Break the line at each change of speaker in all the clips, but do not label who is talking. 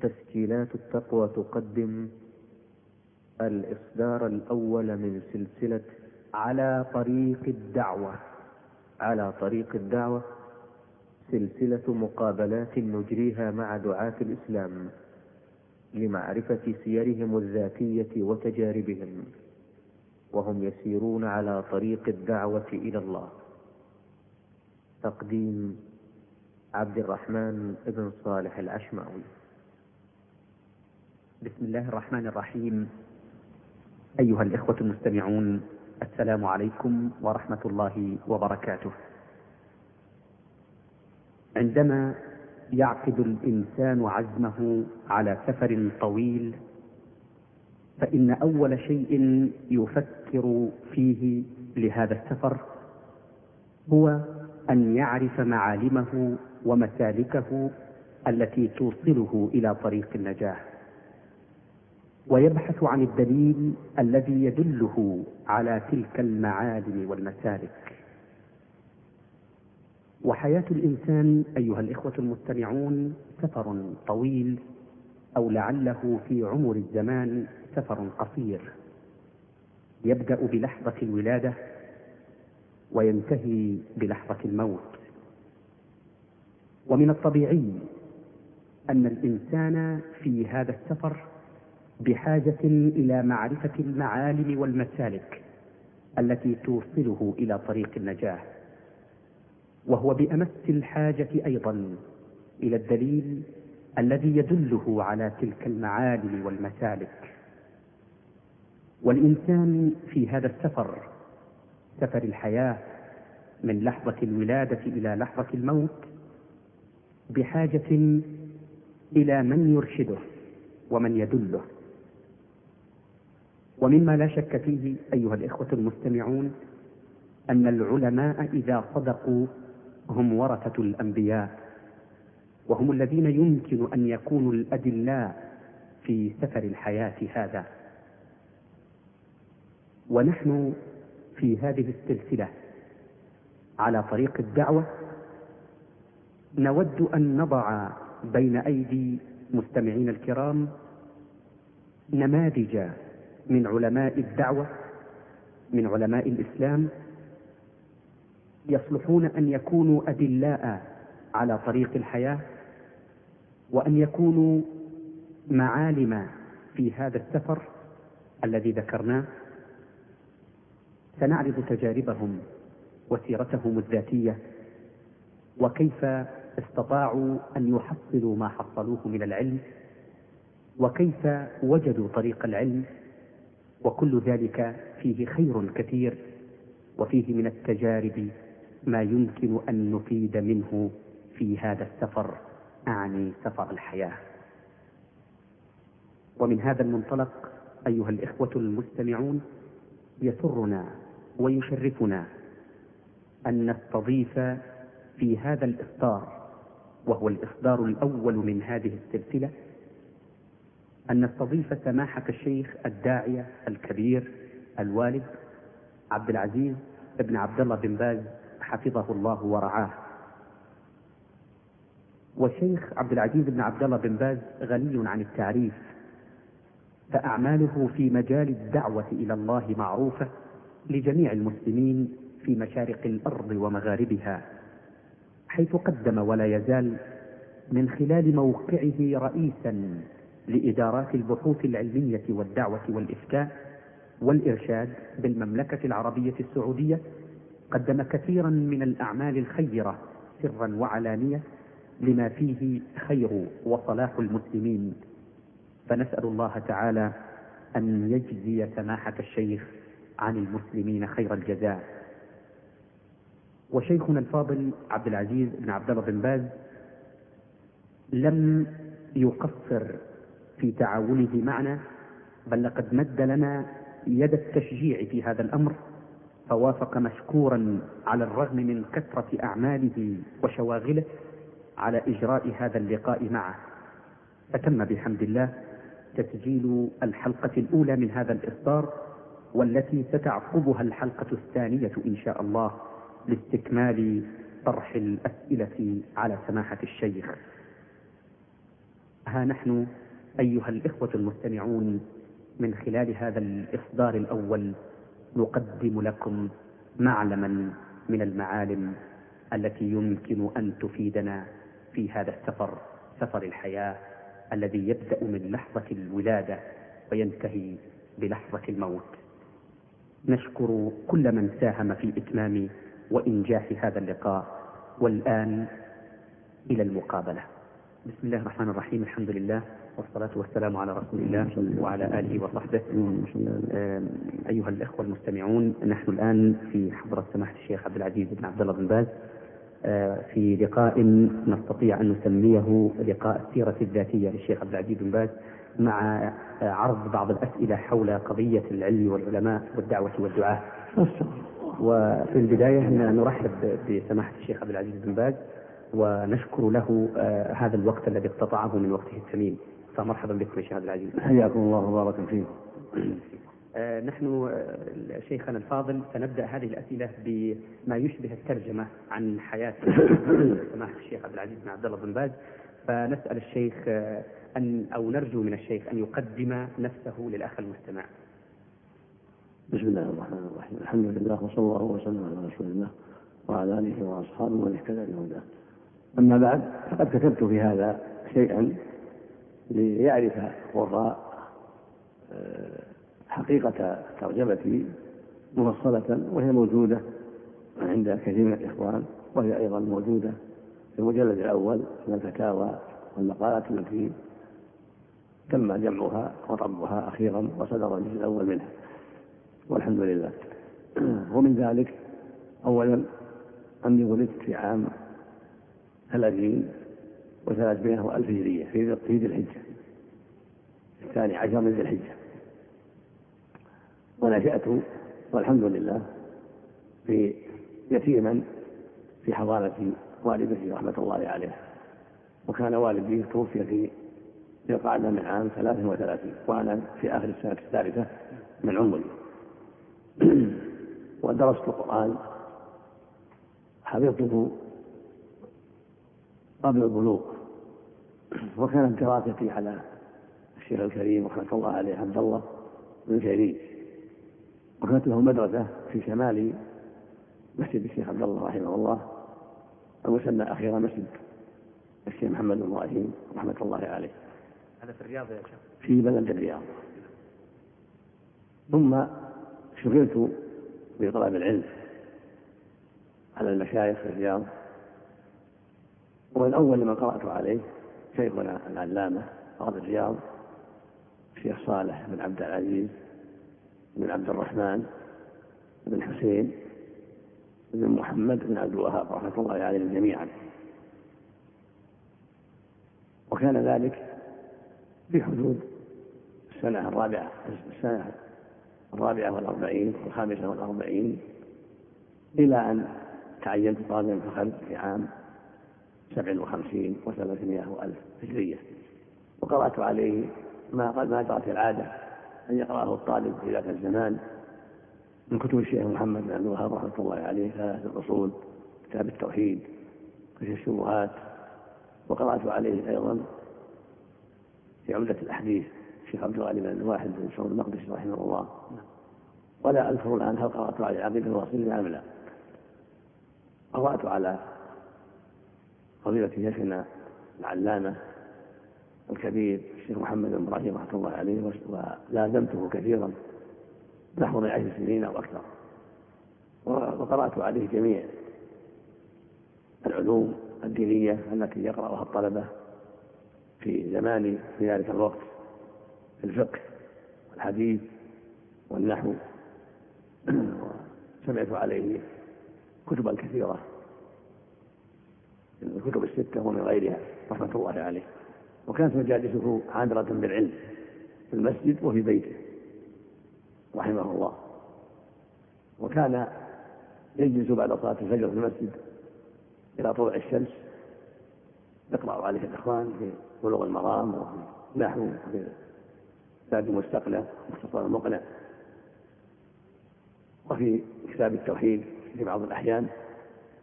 تسجيلات التقوى تقدم الإصدار الأول من سلسلة على طريق الدعوة. على طريق الدعوة سلسلة مقابلات نجريها مع دعاة الإسلام لمعرفة سيرهم الذاتية وتجاربهم وهم يسيرون على طريق الدعوة إلى الله. تقديم عبد الرحمن بن صالح العشماوي
بسم الله الرحمن الرحيم. أيها الإخوة المستمعون السلام عليكم ورحمة الله وبركاته. عندما يعقد الإنسان عزمه على سفر طويل فإن أول شيء يفكر فيه لهذا السفر هو أن يعرف معالمه ومسالكه التي توصله إلى طريق النجاة ويبحث عن الدليل الذي يدله على تلك المعالم والمسالك. وحياة الإنسان أيها الإخوة المستمعون سفر طويل أو لعله في عمر الزمان سفر قصير. يبدأ بلحظة الولادة وينتهي بلحظة الموت. ومن الطبيعي أن الإنسان في هذا السفر بحاجة إلى معرفة المعالم والمسالك التي توصله إلى طريق النجاة وهو بأمس الحاجة أيضا إلى الدليل الذي يدله على تلك المعالم والمسالك. والإنسان في هذا السفر سفر الحياة من لحظة الولادة إلى لحظة الموت بحاجة إلى من يرشده ومن يدله. ومما لا شك فيه أيها الإخوة المستمعون أن العلماء إذا صدقوا هم ورثة الأنبياء وهم الذين يمكن أن يكونوا الأدلاء في سفر الحياة هذا. ونحن في هذه السلسلة على طريق الدعوة نود أن نضع بين أيدي مستمعين الكرام نماذج من علماء الدعوة من علماء الإسلام يصلحون أن يكونوا أدلاء على طريق الحياة وأن يكونوا معالم في هذا السفر الذي ذكرناه. سنعرض تجاربهم وسيرتهم الذاتية وكيف استطاعوا أن يحصلوا ما حصلوه من العلم وكيف وجدوا طريق العلم. وكل ذلك فيه خير كثير وفيه من التجارب ما يمكن أن نفيد منه في هذا السفر أعني سفر الحياة. ومن هذا المنطلق أيها الإخوة المستمعون يسرنا ويشرفنا أن نستضيف في هذا الإصدار وهو الإصدار الأول من هذه السلسلة أن نستضيف سماحة الشيخ الداعية الكبير الوالد عبد العزيز بن عبد الله بن باز حفظه الله ورعاه. والشيخ عبد العزيز بن عبد الله بن باز غني عن التعريف فأعماله في مجال الدعوة إلى الله معروفة لجميع المسلمين في مشارق الأرض ومغاربها حيث قدم ولا يزال من خلال موقعه رئيسا لإدارات البحوث العلمية والدعوة والإفتاء والإرشاد بالمملكة العربية السعودية قدم كثيرا من الأعمال الخيرة سرا وعلانية لما فيه خير وصلاح المسلمين. فنسأل الله تعالى أن يجزي سماحة الشيخ عن المسلمين خير الجزاء. وشيخنا الفاضل عبد العزيز بن عبد الله بن باز لم يقصر في تعاونه معنا بل لقد مد لنا يد التشجيع في هذا الأمر فوافق مشكورا على الرغم من كثرة أعماله وشواغله على إجراء هذا اللقاء معه. فتم بحمد الله تسجيل الحلقة الأولى من هذا الإصدار والتي ستعقبها الحلقة الثانية إن شاء الله لاستكمال طرح الأسئلة على سماحة الشيخ. ها نحن أيها الإخوة المستمعون من خلال هذا الإصدار الأول نقدم لكم معلما من المعالم التي يمكن أن تفيدنا في هذا السفر سفر الحياة الذي يبدأ من لحظة الولادة وينتهي بلحظة الموت. نشكر كل من ساهم في إتمام وإنجاح هذا اللقاء والآن إلى المقابلة. بسم الله الرحمن الرحيم الحمد لله. والصلاة والسلام على رسول الله وعلى آله وصحبه. أيها الإخوة المستمعون نحن الآن في حضرة سماحة الشيخ عبد العزيز بن عبد الله بن باز آه، في لقاء نستطيع أن نسميه لقاء السيرة الذاتية للشيخ عبد العزيز بن باز مع آه، عرض بعض الأسئلة حول قضية العلم والعلماء والدعوة والدعاء. وفي البداية نرحب بسماحة الشيخ عبد العزيز بن باز ونشكر له آه، هذا الوقت الذي اقتطعه من وقته الثمين فمرحبا بكم يا شيخ عبد العزيز
حياكم الله وبارك فيكم
آه، نحن آه، شيخنا الفاضل سنبدأ هذه الأسئلة بما يشبه الترجمة عن حياة سماحه الشيخ عبد العزيز بن عبد الله بن باز فنسأل الشيخ آه، أن أو نرجو من الشيخ أن يقدم نفسه للأخ المستمع.
بسم الله الرحمن الرحيم، الحمد لله وصلى الله وسلم على رسول الله وعلى آله وأصحابه ومن اهتدى بهداه. أما بعد فقد كتبت في هذا شيئا ليعرف القراء حقيقة ترجمتي مفصلة وهي موجودة عند كثير من الإخوان وهي أيضا موجودة في المجلد الأول من الفتاوى والمقالات التي تم جمعها وطبعها أخيرا وصدر الجزء الأول منها. والحمد لله. ومن ذلك أولا أني ولدت في عام ثلاثين وثلاثمائة وألف هجرية في ذي الحجة. الثاني عشر من ذي الحجة. ونشأت والحمد لله في يتيما في حضانة والدتي رحمة الله عليها. وكان والدي توفي في القعدة من عام ثلاث وثلاثين وأنا في آخر السنة الثالثة من عمري. ودرست القرآن حفظته قبل البلوغ. وكانت دراستي على الشيخ الكريم رحمة الله عليه عبد الله بن كريم وكانت له مدرسة في شمال مسجد الشيخ عبد الله رحمه الله. المسمى أخيرا مسجد الشيخ محمد بن إبراهيم رحمة الله عليه.
هذا في الرياض يا شيخ؟
في بلد الرياض. ثم شغلت بطلب العلم على المشايخ في الرياض. ومن أول من قرأت عليه شيخنا العلامة قاضي الرياض الشيخ صالح بن عبد العزيز بن عبد الرحمن بن حسين بن محمد بن عبد الوهاب رحمة الله عليهم جميعا. وكان ذلك في حدود السنة الرابعة السنة الرابعة والأربعين والخامسة والأربعين إلى أن تعينت طالبا في الخلق في عام سبع وخمسين وثلاثمائة وألف هجرية. وقرأت عليه ما ما جرت العادة أن يقرأه الطالب في ذاك الزمان من كتب الشيخ محمد بن عبد الوهاب رحمة الله عليه ثلاثة الأصول كتاب التوحيد كشف الشبهات. وقرأت عليه أيضا في عمدة الأحاديث الشيخ عبد الغني بن الواحد بن سعود المقدسي رحمه الله. ولا أذكر الآن هل قرأت عليه عقيدة الواصلين أم لا. قرأت على فضيلة شيخنا العلامة الكبير الشيخ محمد بن إبراهيم رحمة الله عليه ولازمته كثيرا نحو عشر سنين أو أكثر. وقرأت عليه جميع العلوم الدينية التي يقرأها الطلبة في زماني في ذلك الوقت في الفقه والحديث والنحو. وسمعت عليه كتبا كثيرة. الكتب الستة ومن غيرها رحمة الله عليه. وكانت مجالسه عامرة بالعلم في المسجد وفي بيته رحمه الله. وكان يجلس بعد صلاة الفجر في المسجد إلى طلوع الشمس يقرأ عليه الإخوان في بلوغ المرام وفي نحو وفي كتاب المستقنع مختصر المقنع وفي كتاب التوحيد في بعض الأحيان.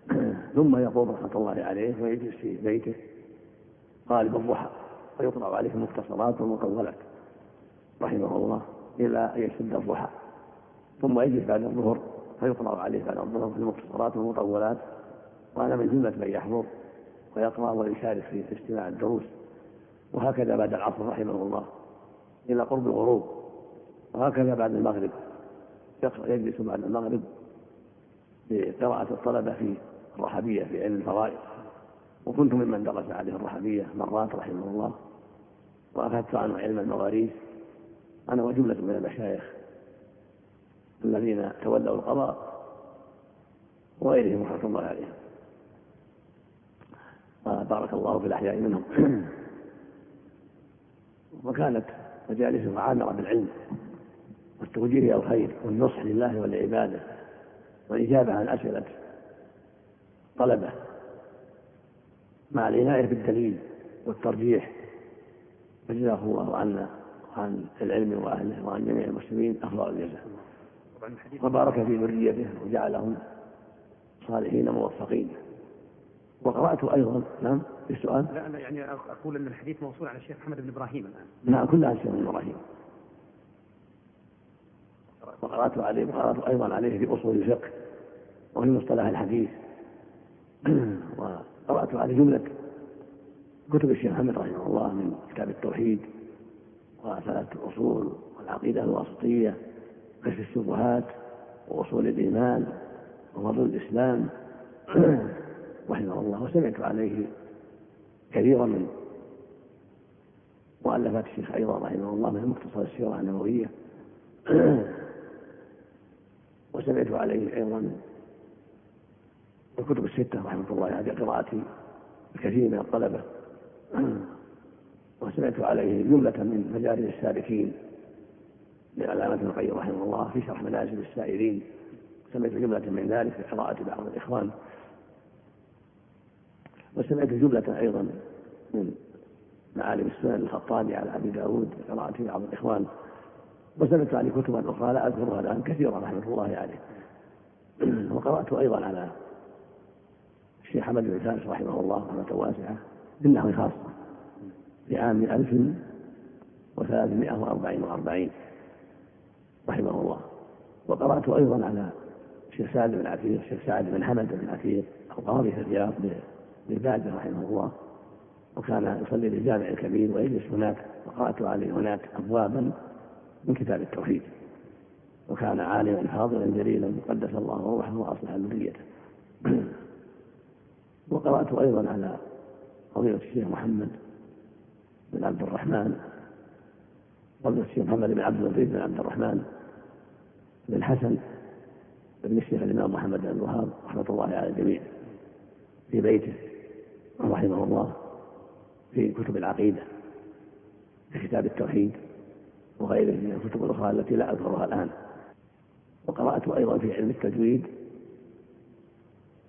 ثم يقوم رحمة الله عليه ويجلس في بيته غالب الضحى ويقرأ عليه المختصرات والمطولات رحمه الله إلى أن يشتد الضحى ثم يجلس بعد الظهر فيقرأ عليه بعد الظهر في المختصرات والمطولات. وأنا من جملة من يحضر؟ ويقرأ ويشارك في استماع الدروس. وهكذا بعد العصر رحمه الله إلى قرب الغروب. وهكذا بعد المغرب يجلس بعد المغرب لقراءة الطلبة في الرحبية في علم الفرائض. وكنت ممن درس عليه الرحبية مرات رحمه الله وأخذت عنه علم المواريث. أنا وجملة من المشايخ الذين تولوا القضاء وغيرهم رحمة الله عليهم. بارك الله في الأحياء منهم. وكانت مجالسهم عامرة بالعلم والتوجيه إلى الخير والنصح لله ولعباده والإجابة عن أسئلة طلبة. مع العناية بالدليل والترجيح. فجزاه الله عنا وعن العلم وأهله وعن جميع المسلمين أفضل الجزاء. وبارك في ذريته وجعلهم صالحين موفقين. وقرأت أيضا نعم في السؤال
لا أنا يعني أقول أن الحديث موصول على الشيخ محمد بن إبراهيم الآن.
نعم كلها عن الشيخ إبراهيم. وقرأت عليه وقرأت أيضا عليه في أصول الفقه وفي مصطلح الحديث. وقرأت عليه جملة كتب الشيخ محمد رحمه الله من كتاب التوحيد وثلاثة الأصول والعقيدة الواسطية كشف الشبهات وأصول الإيمان وفضل الإسلام. رحمه الله وسمعت عليه كثيرا من مؤلفات الشيخ أيضا رحمه الله من مختصر السيرة النبوية. وسمعت عليه أيضا الكتب الستة رحمة الله عليه قراءتي الكثير من الطلبة. وسمعت عليه جملة من مجالس السالكين للعلامة ابن القيم رحمه الله في شرح منازل السائرين سمعت جملة من ذلك في قراءة بعض الإخوان. وسمعت جملة أيضا من معالم السنن الخطابي على أبي داود قراءة بعض الإخوان. وسمعت عليه كتبا أخرى لا أذكرها الآن كثيرا رحمة الله عليه. وقرأت أيضا على الشيخ حمد بن فارس رحمه الله رحمة واسعة بالنحو خاصة في عام ألف وثلاثمائة وأربعين وأربعين رحمه الله. وقرأت أيضا على الشيخ سعد بن عتيق الشيخ سعد بن حمد بن عتيق القاضي في الرياض للباجة رحمه الله. وكان يصلي بالجامع الكبير ويجلس هناك وقرأت عليه هناك أبوابا من كتاب التوحيد. وكان عالما فاضلا جليلا قدس الله روحه وأصلح ذريته. وقرأت أيضا على فضيلة الشيخ محمد بن عبد الرحمن فضيلة الشيخ محمد بن عبد اللطيف بن عبد الرحمن بن الحسن بن الشيخ الإمام محمد بن الوهاب رحمة الله على الجميع في بيته رحمه الله في كتب العقيدة في كتاب التوحيد وغيره من الكتب الأخرى التي لا أذكرها الآن. وقرأت أيضا في علم التجويد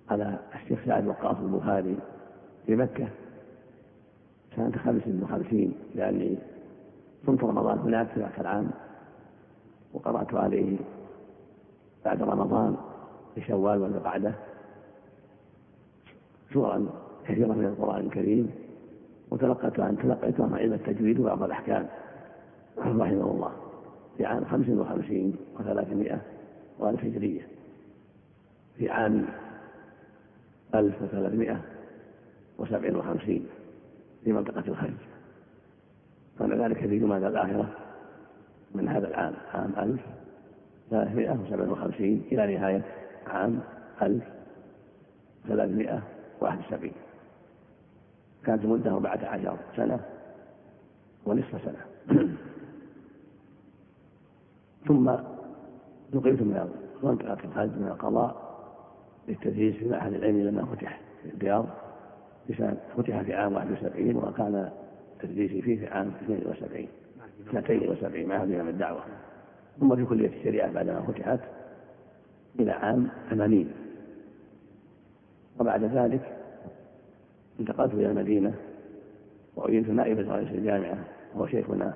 على الشيخ سعد وقاص البخاري في مكة. سنة خمس وخمسين لأني صمت رمضان هناك في ذاك العام وقرأت عليه بعد رمضان في شوال ولا بعده. سورا كثيرة من القرآن الكريم وتلقيت عن تلقيت عن علم التجويد وبعض الأحكام رحمه الله في عام خمس وخمسين وثلاثمائة وألف هجرية في عام ألف وثلاثمائة وسبع وخمسين في منطقة الخليج كان ذلك في جماد الآخرة من هذا العام عام ألف ثلاثمائة وسبع وخمسين إلى نهاية عام ألف ثلاثمائة واحد وسبعين. كانت المدة أربعة عشر سنة ونصف سنة. ثم نقلت من منطقة الخليج من القضاء للتدريس في معهد العلم لما فتح في الرياض فتح في عام 71 وكان تدريسي فيه في عام 72 سنتين وسبعين معهد إمام الدعوة. ثم في كلية الشريعة بعدما فتحت إلى عام 80 وبعد ذلك انتقلت إلى المدينة وعينت نائبا رئيس الجامعة وهو شيخنا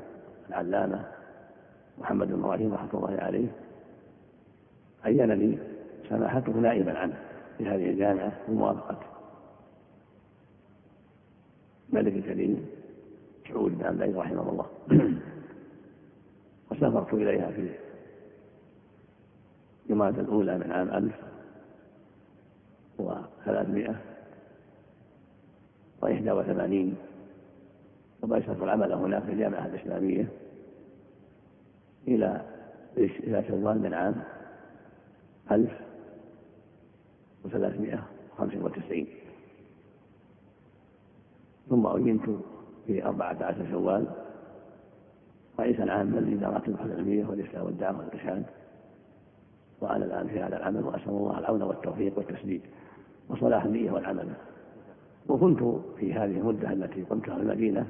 العلامة محمد بن إبراهيم رحمة الله عليه. عينني سماحته نائبا عنه في هذه الجامعة بموافقة ملك الكريم سعود بن عبد العزيز رحمه الله. وسافرت إليها في جماد الأولى من عام ألف وثلاثمائة وإحدى وثمانين وباشرت العمل هناك في الجامعة الإسلامية إلى إلى شوال من عام ألف وثلاثمائة وخمس وتسعين. ثم أعينت في أربعة عشر شوال رئيسا عاما لإدارة البحوث العلمية والإفتاء والدعوة والإرشاد. وأنا الآن في هذا العمل وأسأل الله العون والتوفيق والتسديد وصلاح النية والعمل. وكنت في هذه المدة التي قمتها في المدينة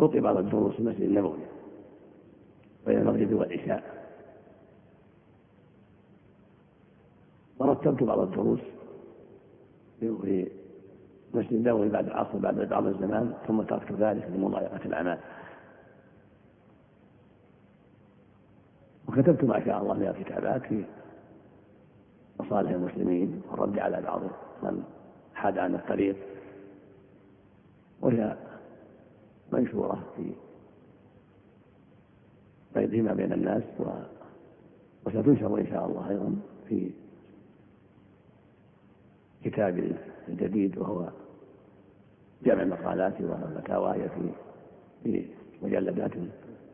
ألقي بعض الدروس في المسجد النبوي بين المغرب والعشاء. ورتبت بعض الدروس في مسجد النبوي بعد العصر بعد بعض الزمان ثم تركت ذلك لمضايقة الأعمال. وكتبت ما شاء الله من الكتابات في مصالح المسلمين والرد على بعض من حاد عن الطريق وهي منشورة في بيضهما بين الناس و وستنشر إن شاء الله أيضا في كتاب جديد وهو جمع مقالات وفتاواي في في مجلدات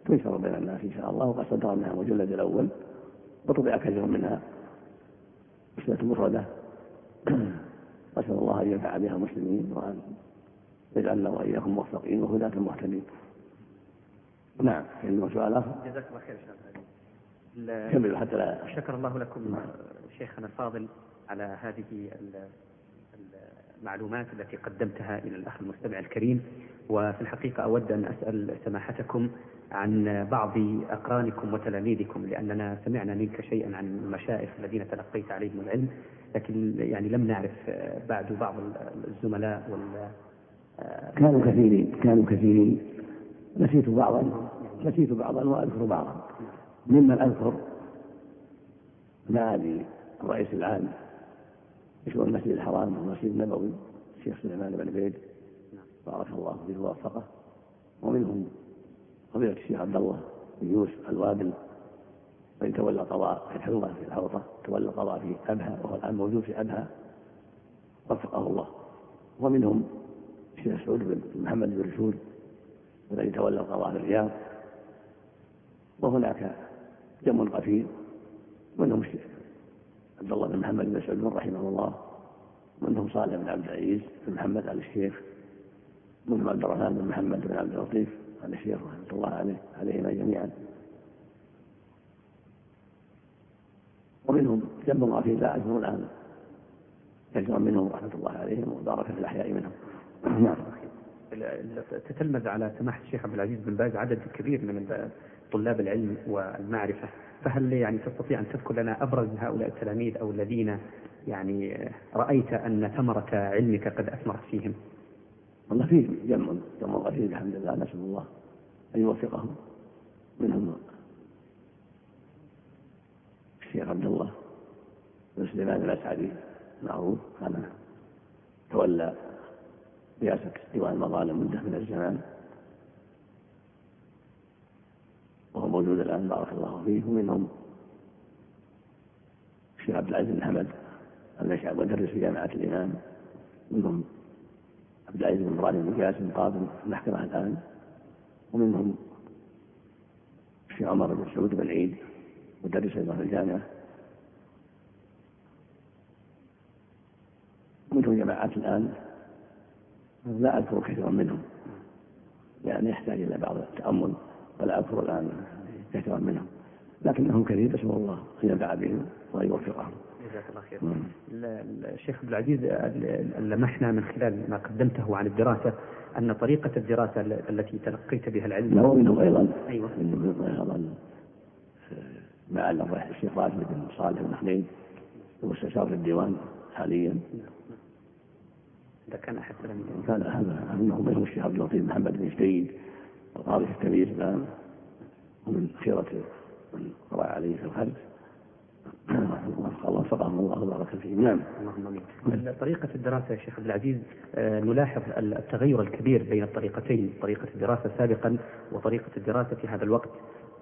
تنشر بين الناس إن شاء الله وقد صدر منها المجلد الأول وطبع كثير منها مسألة مفردة. أسأل الله أن ينفع بها المسلمين وأن يجعلنا وإياكم موفقين وهداة مهتدين. نعم، عندما سؤال آخر؟
جزاك الله خير شيخ.
كمل حتى لا.
شكر الله لكم شيخنا الفاضل. على هذه المعلومات التي قدمتها إلى الأخ المستمع الكريم. وفي الحقيقة أود أن أسأل سماحتكم عن بعض أقرانكم وتلاميذكم لأننا سمعنا منك شيئا عن المشايخ الذين تلقيت عليهم العلم لكن يعني لم نعرف بعد بعض الزملاء وال
كانوا كثيرين كانوا كثيرين. نسيت بعضا نسيت بعضا وأذكر بعضا. ممن أذكر؟ معالي الرئيس العام. لشؤون المسجد الحرام والمسجد النبوي الشيخ سليمان بن عبيد بارك الله فيه ووفقه. ومنهم فضيلة الشيخ عبد الله بن يوسف الوابل الذي تولى قضاء الله في الحوطة تولى القضاء في أبها وهو الآن موجود في أبها وفقه الله. ومنهم الشيخ سعود بن محمد بن رشود الذي تولى القضاء في الرياض. وهناك جمع قتيل منهم الشيخ عبد الله بن محمد بن سعود رحمه الله منهم صالح بن عبد العزيز بن محمد آل الشيخ منهم عبد الرحمن بن محمد بن عبد اللطيف آل الشيخ رحمة الله عليه عليهما جميعا. ومنهم جنب في لا أذكر الآن. كثيرا منهم رحمة الله عليهم وبارك في الأحياء منهم. نعم.
تتلمذ على سماحة الشيخ عبد العزيز بن باز عدد كبير من طلاب العلم والمعرفة. فهل يعني تستطيع أن تذكر لنا أبرز هؤلاء التلاميذ أو الذين يعني رأيت أن ثمرة علمك قد أثمرت فيهم؟
والله فيه جمع جمع قليل الحمد لله نسأل الله أن يوفقهم منهم. الشيخ عبد الله بن سليمان الأسعدي معروف كان تولى رئاسة ديوان المظالم مدة من الزمان. وهو موجود الآن بارك الله فيه ومنهم الشيخ عبد العزيز بن حمد المشعب مدرس في جامعة الإمام. منهم عبد العزيز بن إبراهيم بن قاسم قاضي المحكمة الآن. ومنهم الشيخ عمر بن سعود بن عيد مدرس أيضا في الجامعة. منهم جماعات الآن. لا أذكر كثيرا منهم يعني يحتاج إلى بعض التأمل. ولا أذكر الآن كثيرا منهم. لكنهم كثير أسأل الله أن ينفع بهم وأن يوفقهم.
جزاك الله خير. الشيخ عبد العزيز لمحنا من خلال ما قدمته عن الدراسة أن طريقة الدراسة التي تلقيت بها العلم.
لا ومنهم أيضا.
أيوة.
منهم أيضا. مع الشيخ راشد بن صالح بن حنين المستشار في الديوان حاليا.
إذا كان أحد
كان هذا منهم الشيخ عبد اللطيف محمد بن جديد القاضي في التمييز الآن ومن خيرة من قرأ عليه في الخلف وفقهم الله وبارك فيهم. نعم.
اللهم آمين. طريقة الدراسة يا شيخ عبد العزيز آه، نلاحظ التغير الكبير بين الطريقتين، طريقة الدراسة سابقا وطريقة الدراسة في هذا الوقت.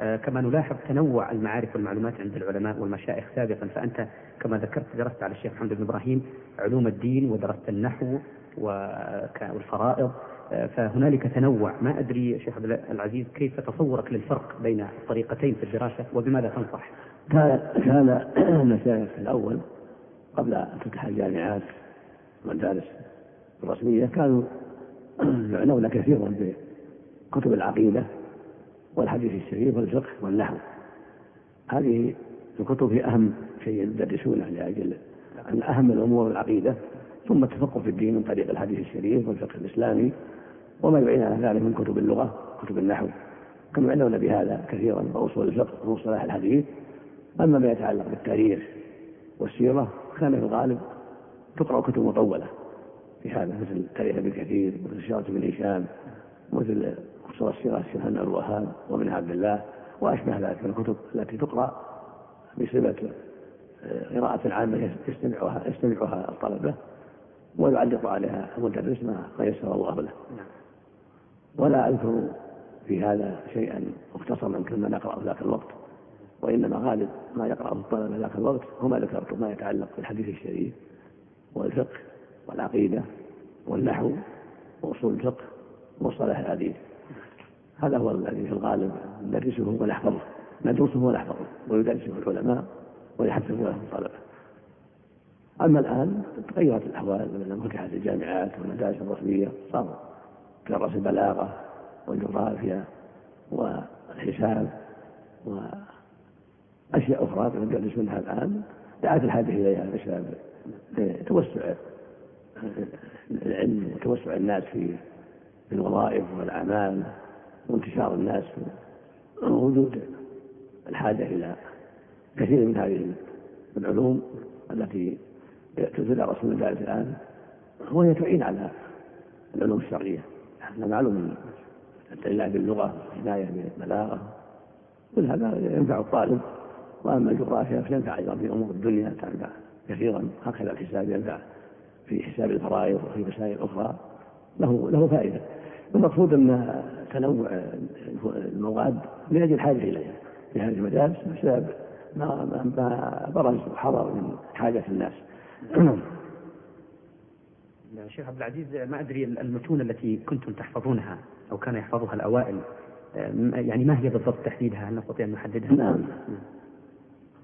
آه، كما نلاحظ تنوع المعارف والمعلومات عند العلماء والمشايخ سابقا. فأنت كما ذكرت درست على الشيخ محمد بن إبراهيم علوم الدين ودرست النحو والفرائض. فهنالك تنوع. ما أدري شيخ عبد العزيز كيف تصورك للفرق بين الطريقتين في الدراسة وبماذا تنصح؟
كان كان المشايخ الأول قبل أن تفتح الجامعات والمدارس الرسمية. كانوا يعنون كثيرا بكتب العقيدة والحديث الشريف والفقه والنحو. هذه الكتب هي أهم شيء يدرسونه لأجل أن أهم الأمور العقيدة. ثم التفقه في الدين من طريق الحديث الشريف والفقه الإسلامي وما يعين على ذلك من كتب اللغة كتب النحو. كانوا يعنون بهذا كثيرا وأصول الفقه ومصطلح الحديث. أما ما يتعلق بالتاريخ والسيرة كان في الغالب تقرأ كتب مطولة. في هذا مثل تاريخ ابن كثير مثل سيرة ابن هشام مثل قصر السيرة الشيخ الوهاب وابن عبد الله وأشبه ذلك من الكتب التي تقرأ بصفة آه، قراءة عامة يستمعها يستمعها الطلبة. ويعلق عليها المدرس ما يسر الله له. نعم. ولا أذكر في هذا شيئا مختصرا كما نقرأ ذاك الوقت. وإنما غالب ما يقرأه الطلبة ذاك الوقت هو ما ذكرت ما يتعلق بالحديث الشريف والفقه والعقيدة والنحو وأصول الفقه ومصطلح الحديث. هذا هو الذي في الغالب ندرسه ونحفظه. ندرسه ونحفظه ويدرسه العلماء ويحفظه له الطلبة. أما الآن تغيرت الأحوال لما فتحت الجامعات والمدارس الرسمية صار تدرس البلاغة والجغرافيا والحساب وأشياء أخرى ندرس منها الآن. دعت الحاجة إليها بسبب توسع العلم وتوسع الناس في الوظائف والأعمال وانتشار الناس ووجود الحاجة إلى كثير من هذه العلوم التي تدرس في المدارس الآن وهي تعين على العلوم الشرعية. إحنا معلوم العناية باللغة العناية بالبلاغة. كل هذا ينفع الطالب وأما الجغرافيا فينفع أيضا في أمور الدنيا تنفع كثيرا. هكذا الحساب ينفع في حساب الفرائض وفي مسائل أخرى. له له فائدة. المقصود أن تنوع المواد من أجل الحاجة إليها. في هذه المدارس بسبب ما ما برز وحضر من حاجة الناس.
شيخ عبد العزيز ما أدري المتون التي كنتم تحفظونها أو كان يحفظها الأوائل يعني ما هي بالضبط تحديدها؟ هل نستطيع أن نحددها؟
نعم.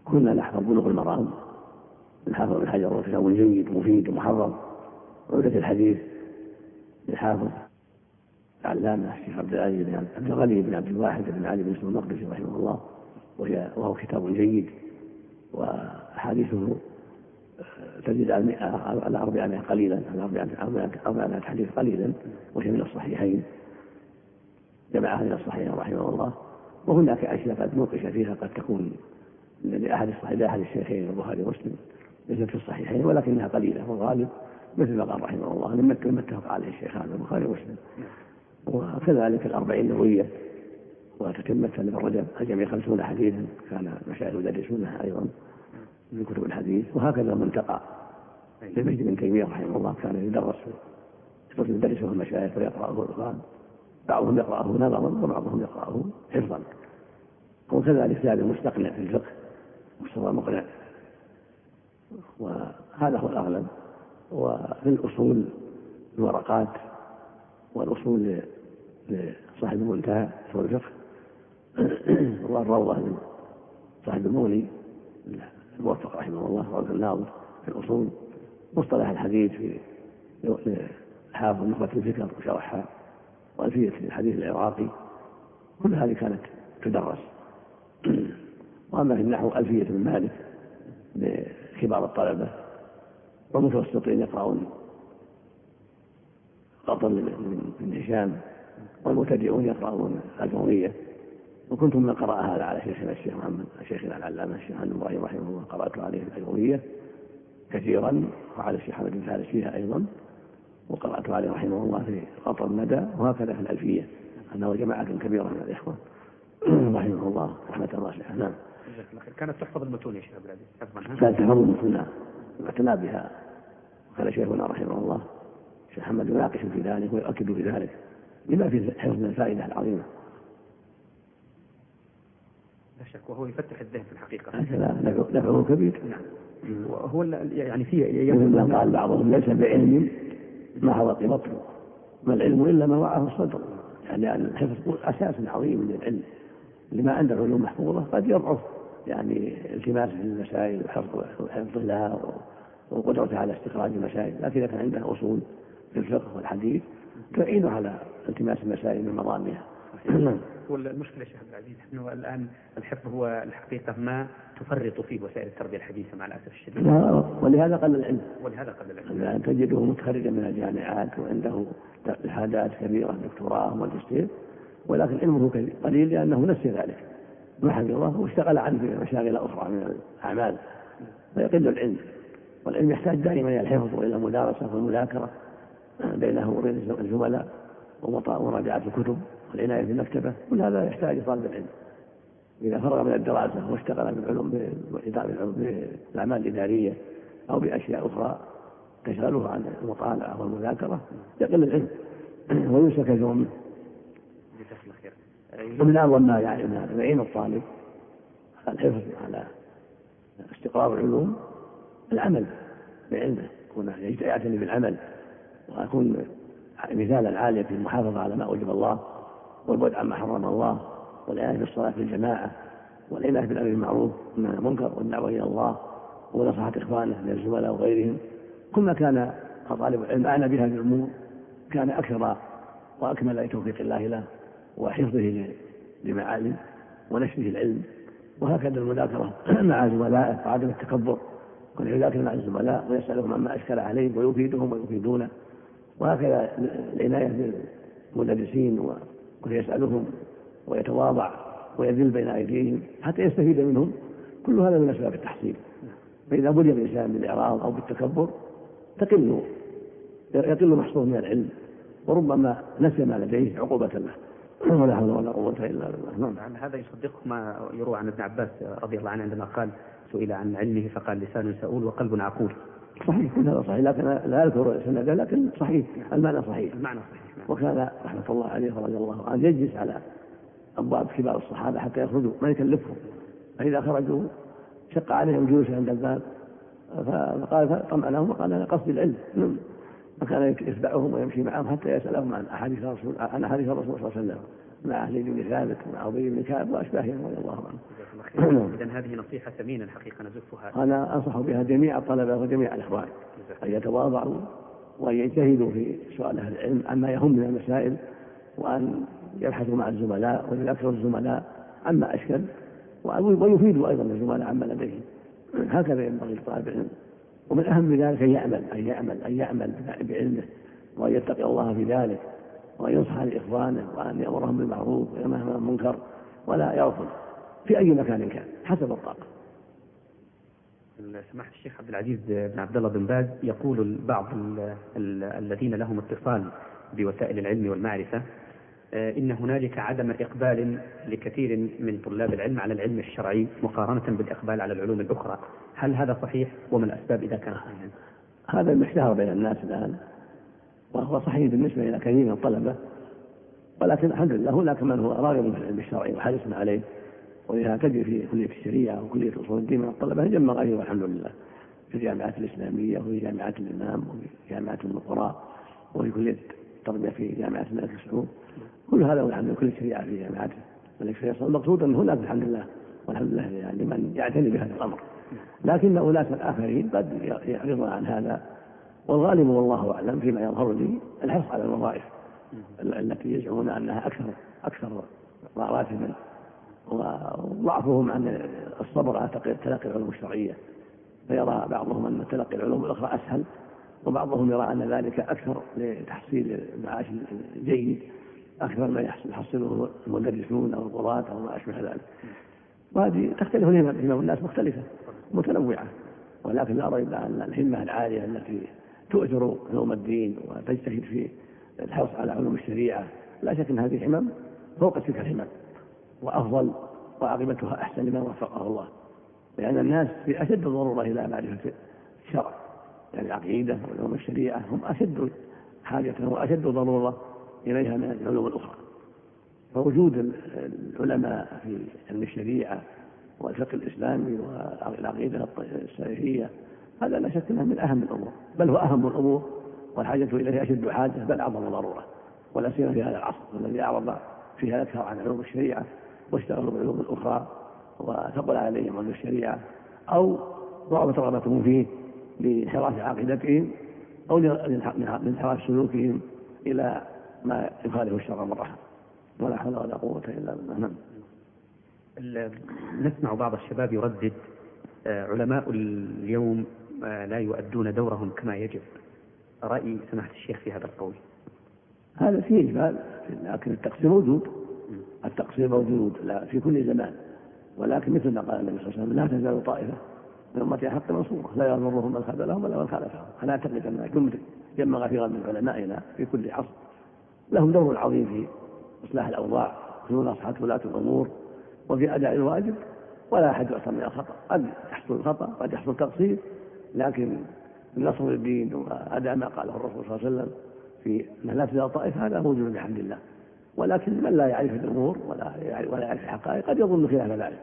كنا نحفظ بلوغ المرام الحافظ بن حجر كتاب جيد مفيد ومحرم عودة الحديث للحافظ العلامة الشيخ عبد العزيز بن عبد الغني بن عبد الواحد بن علي بن المقدسي رحمه الله وهو كتاب جيد وأحاديثه تزيد على 100 على 400 قليلا على 400 حديث قليلا وهي من الصحيحين. جمعها من الصحيحين رحمه الله. وهناك أشياء قد نوقش فيها قد تكون لأحد الصحيح لأحد الشيخين البخاري ومسلم ليست في الصحيحين ولكنها قليلة والغالب مثل ما قال رحمه الله لما اتفق عليه الشيخان البخاري ومسلم. وكذلك الأربعين نووية وتتمة لابن رجب الجميع خمسون حديثا كان المشايخ يدرسونها أيضا. من كتب الحديث وهكذا المنتقى لابن بن تيمية رحمه الله كان يدرس يدرسه المشايخ ويقرأه القرآن. بعضهم يقرأه نظرا وبعضهم يقرأه حفظا. وكذلك كتاب المستقنع في الفقه مستوى مقنع. وهذا هو الأغلب. وفي الأصول الورقات والأصول لصاحب المنتهى في الفقه والروضة من صاحب المغني. الموفق رحمه الله روضة الناظر في الأصول مصطلح الحديث في حافظ نخبة الفكر وشرحها وألفية الحديث العراقي كل هذه كانت تدرس. وأما في النحو ألفية من مالك لكبار الطلبة والمتوسطين يقرأون قطر من هشام والمبتدئون يقرأون الفورية وكنت من قرأ هذا على شيخنا الشيخ محمد شيخنا العلامة الشيخ محمد إبراهيم رحمه الله قرأت عليه الفورية كثيرا وعلى الشيخ محمد بن فارس فيها أيضا وقرأت عليه رحمه الله في قطر الندى وهكذا في الألفية أنه جماعة كبيرة من الإخوة رحمه الله رحمة واسعة نعم.
كانت تحفظ المتون يا شيخ عبد العزيز؟
كانت تحفظ المتون واعتنى بها. وكان شيخنا رحمه الله الشيخ محمد يناقش في ذلك ويؤكد في ذلك لما في حفظ من الفائدة العظيمة.
لا شك وهو يفتح الذهن في الحقيقة.
هكذا نفعه كبير.
نعم. وهو يعني في
مثل ما قال بعضهم ليس بعلم ما حوى بطنه. ما العلم إلا ما وعاه الصدر. يعني الحفظ أساس عظيم للعلم. لما عنده علوم محفوظة قد يضعف يعني التماسه في المسائل وحفظ حفظ لها وقدرته على استخراج المسائل. لكن إذا كان عنده أصول في الفقه والحديث تعينه على التماس المسائل من مضامها
هو المشكلة يا شيخ عبد العزيز انه الآن الحفظ هو الحقيقة ما تفرط فيه وسائل التربية الحديثة مع الأسف الشديد.
ولهذا قل العلم.
ولهذا قل العلم.
الآن تجده متخرجا من الجامعات وعنده شهادات كبيرة دكتوراه وماجستير ولكن علمه قليل لأنه نسي ذلك. ما حفظه واشتغل عنه في مشاغل أخرى من الأعمال. فيقل العلم. والعلم يحتاج دائما إلى الحفظ وإلى المدارسة والمذاكرة بينه وبين الزملاء ومراجعة الكتب. والعناية بالمكتبة كل هذا يحتاج لطالب العلم. إذا فرغ من الدراسة واشتغل بالعلوم بالأعمال الإدارية أو بأشياء أخرى تشغله عن المطالعة والمذاكرة يقل العلم وينسى كثير منه ومن أعظم ما يعني يعين الطالب على الحفظ على استقرار العلوم العمل بعلمه. يكون يعتني بالعمل ويكون مثالا عاليا في المحافظة على ما أوجب الله. والبعد عما حرم الله والعناية بالصلاة في الجماعة والعناية بالأمر بالمعروف عن المنكر والدعوة إلى الله ونصحة إخوانه من الزملاء وغيرهم. كلما كان طالب العلم أعنى بهذه الأمور كان أكثر وأكمل لتوفيق الله له وحفظه لمعالم ونشره العلم. وهكذا المذاكرة مع زملائه وعدم التكبر كن يذاكر مع الزملاء ويسألهم عما أشكل عليه ويفيدهم ويفيدونه. وهكذا العناية بالمدرسين وكن يسألهم ويتواضع ويذل بين أيديهم حتى يستفيد منهم. كل هذا من أسباب التحصيل. فإذا بلي الإنسان بالإعراض أو بالتكبر تقل يقل محصول من العلم وربما نسي ما لديه عقوبة له. ولا حول ولا قوة إلا بالله.
نعم. هذا يصدق ما يروى عن ابن عباس رضي الله عنه عندما قال سئل عن علمه فقال لسان سؤول وقلب عقول.
صحيح كل هذا صحيح. لكن لا أذكر سنده لكن صحيح. المعنى صحيح.
المعنى صحيح. نعم.
وكان رحمة الله عليه رضي الله عنه. يجلس على أبواب كبار الصحابة حتى يخرجوا ما يكلفهم. فإذا خرجوا شق عليهم جلوس عند الباب. فقال طمأنهم وقال أنا قصدي العلم. نعم. فكان يتبعهم ويمشي معهم حتى يسألهم عن أحاديث الرسول عن أحاديث الرسول صلى الله عليه وسلم مع أهل بن ثابت ومع ابي بن كعب وأشباههم رضي الله عنهم.
اذا هذه نصيحة ثمينة الحقيقة نزفها.
أنا أنصح بها جميع الطلبة وجميع الإخوان أن يتواضعوا وأن يجتهدوا في سؤال أهل العلم عما يهم من المسائل وأن يبحثوا مع الزملاء ويذكروا الزملاء عما أشكل ويفيدوا أيضا الزملاء عما لديهم. هكذا ينبغي لطالب العلم ومن أهم ذلك أن يعمل أن يعمل أن يعمل بعلمه وأن يتقي الله في ذلك وأن ينصح لإخوانه وأن يأمرهم بالمعروف وينهاهم عن المنكر ولا يرفض في أي مكان كان حسب الطاقة.
سماحة الشيخ عبد العزيز بن عبد الله بن باز يقول بعض ال ال الذين لهم اتصال بوسائل العلم والمعرفة إن هنالك عدم إقبال لكثير من طلاب العلم على العلم الشرعي مقارنة بالإقبال على العلوم الأخرى. هل هذا صحيح؟ وما الأسباب إذا كان صحيحا؟
هذا المشتهر بين الناس الآن وهو صحيح بالنسبة إلى كثير من الطلبة ولكن الحمد لله هناك من هو راغب في العلم الشرعي وحريص عليه. ولهذا تجد في كلية الشريعة وكلية أصول الدين من الطلبة جم غيره والحمد لله. في الجامعات الإسلامية وفي جامعات الإمام وفي جامعات القرى وفي كلية التربية في جامعة الملك سعود كل هذا والحمد لله. كل الشريعة في جامعات الملك فيصل المقصود أن هناك الحمد لله والحمد لله يعني من يعتني بهذا الأمر. لكن أناس آخرين قد يعرضون عن هذا والغالب والله أعلم فيما يظهر لي الحرص على الوظائف التي يزعمون أنها أكثر أكثر راتبا. وضعفهم عن الصبر على تلقي العلوم الشرعية. فيرى بعضهم أن تلقي العلوم الأخرى أسهل وبعضهم يرى أن ذلك أكثر لتحصيل المعاش الجيد أكثر ما يحصله المدرسون أو القضاة أو ما أشبه ذلك. وهذه تختلف همم الناس مختلفة متنوعة. ولكن لا ريب أن الهمة العالية التي تؤثر علوم الدين وتجتهد في الحرص على علوم الشريعة لا شك أن هذه الهمم فوق تلك الهمم. وأفضل وعاقبتها أحسن لمن وفقه الله. لأن الناس في أشد الضرورة إلى معرفة الشرع. يعني العقيدة وعلوم الشريعة هم أشد حاجة وأشد ضرورة إليها من العلوم الأخرى. فوجود العلماء في علم الشريعة والفقه الإسلامي والعقيدة السلفية هذا لا شك أنه من أهم الأمور. بل هو أهم الأمور والحاجة إليه أشد حاجة بل أعظم ضرورة. ولا سيما في هذا العصر الذي أعرض فيها أكثر عن علوم الشريعة. واشتغلوا بالعلوم الأخرى وثقل عليهم علم الشريعة أو ضعفت رغبتهم فيه لانحراف عقيدتهم أو لانحراف سلوكهم إلى ما يخالف الشرع مرة ولا حول ولا قوة إلا بالله. نعم.
نسمع بعض الشباب يردد آه، علماء اليوم آه، لا يؤدون دورهم كما يجب. رأي سماحة الشيخ في هذا القول؟
هذا فيه إجمال لكن التقصير موجود. التقصير موجود لا في كل زمان. ولكن مثل ما قال النبي صلى الله عليه وسلم لا تزال طائفة من أمتي حق منصورة لا يضرهم من خذلهم ولا من خالفهم. أنا أعتقد أن جملة جمع غفيرا من علمائنا في كل عصر. لهم دور عظيم في إصلاح الأوضاع في مناصحة ولاة الأمور وفي أداء الواجب. ولا أحد يعصم من الخطأ. قد يحصل الخطأ قد يحصل تقصير لكن نصر الدين وأداء ما قاله الرسول صلى الله عليه وسلم في أن لا تزال طائفة هذا موجود بحمد الله. ولكن من لا يعرف الأمور ولا يعرف ولا يعرف الحقائق قد يظن خلاف ذلك.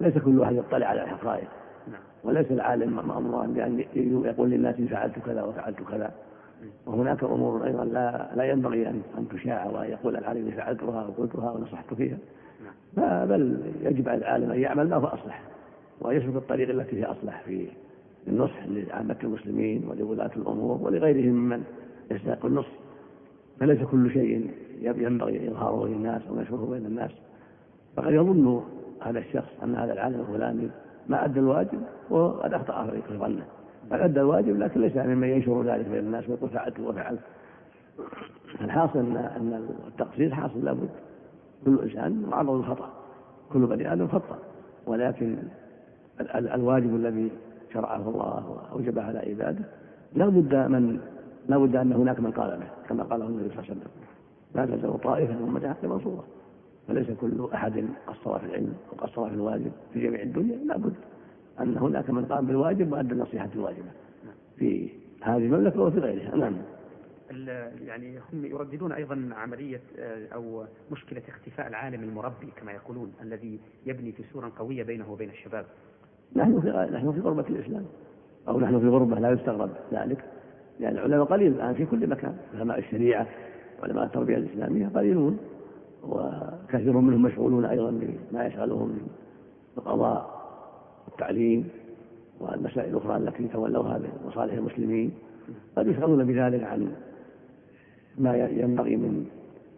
ليس كل واحد يطلع على الحقائق. نعم. وليس العالم مأمورا بأن يقول للناس فعلت كذا وفعلت كذا. وهناك أمور أيضا لا لا ينبغي ان أن تشاع وان يقول العالم فعلتها وقلتها ونصحت فيها. نعم. بل يجب على العالم أن يعمل ما هو أصلح. ويسلك الطريق التي هي أصلح في النصح لعامة المسلمين ولولاة الأمور ولغيرهم ممن يستحق النصح. فليس كل شيء ينبغي إظهاره للناس أو نشره بين الناس. فقد يظن هذا الشخص أن هذا العالم الفلاني ما أدى الواجب وقد أخطأ في ظنه بل أدى الواجب لكن ليس ممن ينشر ذلك بين الناس ويقول فعلت وفعلت. الحاصل أن أن التقصير حاصل لابد. كل إنسان معرض للخطأ. كل بني آدم خطأ. ولكن الواجب الذي شرعه الله وأوجبه على عباده لا بد من لا بد أن هناك من قال به كما قاله النبي صلى الله عليه وسلم. لا تزال طائفة من أمة حق منصورة فليس كل أحد قصر في العلم وقصر في الواجب في جميع الدنيا. لا بد أن هناك من قام بالواجب وأدى النصيحة الواجبة في هذه المملكة وفي غيرها. نعم.
يعني هم يرددون أيضا عملية آه، أو مشكلة اختفاء العالم المربي كما يقولون الذي يبني جسورا قوية بينه وبين الشباب.
نحن في نحن في غربة الإسلام أو نحن في غربة لا يستغرب ذلك. لأن العلماء قليل الآن في كل مكان. علماء الشريعة علماء التربية الإسلامية قليلون وكثير منهم مشغولون أيضا بما يشغلهم من القضاء والتعليم والمسائل الأخرى التي تولوها لمصالح المسلمين. قد يشغلون بذلك عن ما ينبغي من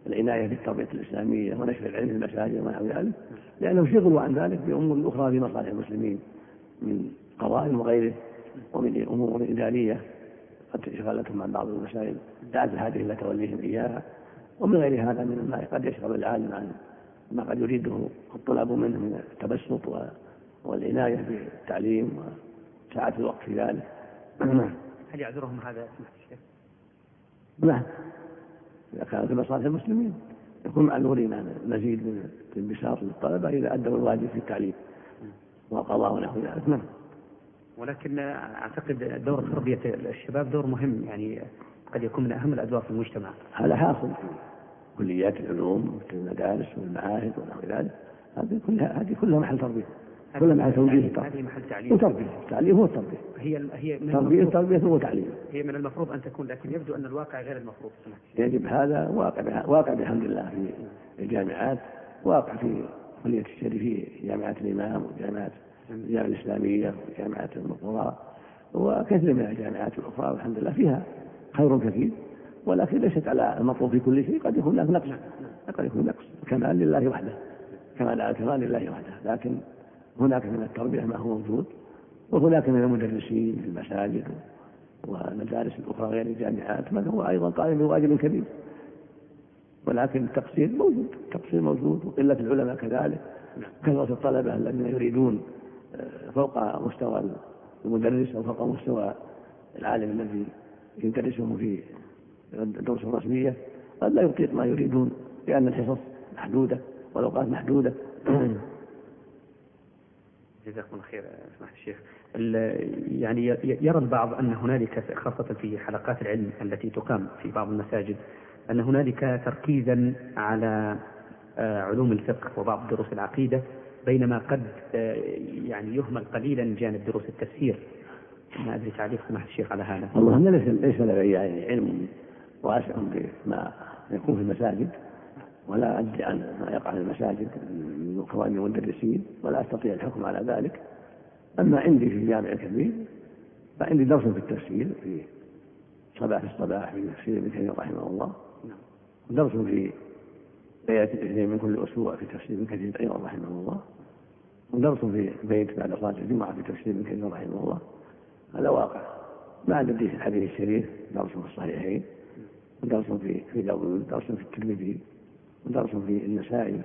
العناية بالتربية الإسلامية ونشر العلم في المساجد ونحو ذلك لأنهم شغلوا عن ذلك بأمور أخرى في مصالح المسلمين من قضاء وغيره ومن أمور إدارية. قد شغلتهم عن بعض المسائل دعت الحاجة إلى توليهم إياها. ومن غير هذا من ما قد يشغل العالم عن ما قد يريده الطلاب منه من التبسط والعناية بالتعليم وساعة الوقت في ذلك.
هل يعذرهم هذا الشيخ؟
نعم. إذا كان في مصالح المسلمين. يكون معذورين عن مزيد من الانبساط للطلبة إذا أدوا الواجب في التعليم. والقضاء ونحو ذلك. نعم.
ولكن أعتقد دور تربية الشباب دور مهم يعني قد يكون من أهم الأدوار في المجتمع.
هذا حاصل في كليات العلوم في المدارس والمعاهد ونحو ذلك. هذه كلها هذه كلها محل تربية. كل محل توجيه
هذه محل تعليم.
وتربية. التعليم هو التربية.
هي هي من
تربية هو تعليم.
هي من المفروض أن تكون لكن يبدو أن الواقع غير المفروض.
يجب هذا واقع واقع بحمد الله في الجامعات. واقع في كلية الشريف في جامعة الإمام وجامعة الجامعة الإسلامية وجامعة القرى وكثير من الجامعات الأخرى والحمد لله فيها خير كثير ولكن ليست على المطلوب في كل شيء قد يكون هناك نقص قد يكون نقص الكمال لله وحده كمال على الكمال لله وحده لكن هناك من التربية ما هو موجود وهناك من المدرسين في المساجد والمدارس الأخرى غير الجامعات من هو أيضا قائم بواجب كبير ولكن التقصير موجود التقصير موجود وقلة العلماء كذلك كثرة الطلبة الذين يريدون فوق مستوى المدرس أو فوق مستوى العالم الذي يدرسهم في الدروس الرسمية قد لا يطيق ما يريدون لأن الحصص محدودة والأوقات محدودة.
جزاكم الله خير سماحة الشيخ يعني يرى البعض أن هنالك خاصة في حلقات العلم التي تقام في بعض المساجد أن هنالك تركيزا على آه، علوم الفقه وبعض دروس العقيدة بينما قد آه، يعني يهمل قليلا جانب دروس التفسير. ما أدري تعليق سماحة الشيخ على هذا.
والله أنا ليس ليس لدي يعني علم وأسع بما يكون في المساجد ولا أدري عن ما يقع في المساجد من كوان المدرسين ولا أستطيع الحكم على ذلك. أما عندي في الجامع الكبير فعندي درس في التفسير في صباح الصباح في تفسير ابن كثير رحمه الله. ودرس في ليلة الاثنين من كل أسبوع في تفسير كثير. أيضا رحمه الله. ودرس في بيت بعد صلاة الجمعة في تفسير كثير رحمه الله. هذا واقع. بعد الحديث الشريف. درس في الصحيحين. ودرس في في داوود درس في الترمذي. ودرس في النسائي.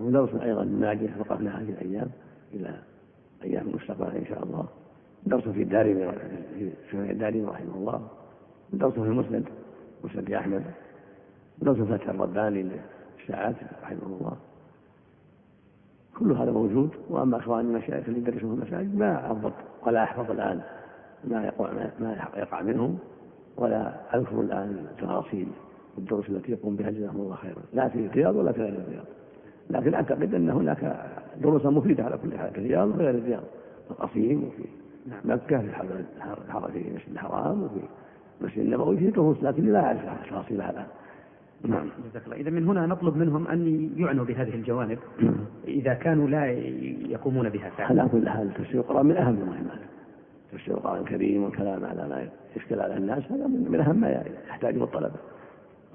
ودرس أيضا الماجد وقفنا هذه الأيام إلى أيام المستقبل إن شاء الله. درس في الدارمي في الدارمي رحمه الله. ودرس في المسند مسند أحمد. ودرس في فتح الرباني للساعات رحمه الله كل هذا موجود واما اخوان المشايخ اللي يدرسون في المساجد ما اضبط ولا احفظ الان ما يقع ما يقع منهم ولا اذكر الان تفاصيل الدروس التي يقوم بها جزاهم الله خيرا لا في الرياض ولا في غير الرياض لكن اعتقد ان هناك دروسا مفيده على كل حال في الرياض وغير الرياض في القصيم وفي نعم. مكه في الحرم في المسجد الحرام وفي المسجد النبوي في دروس لكن لا اعرف تفاصيلها الان
نعم. جزاك الله. إذا من هنا نطلب منهم أن يعنوا بهذه الجوانب إذا كانوا لا يقومون بها
فعلا. على كل حال تفسير القرآن من أهم المهمات؟ تفسير القرآن الكريم والكلام على ما يشكل على الناس هذا من أهم ما يحتاجه الطلبة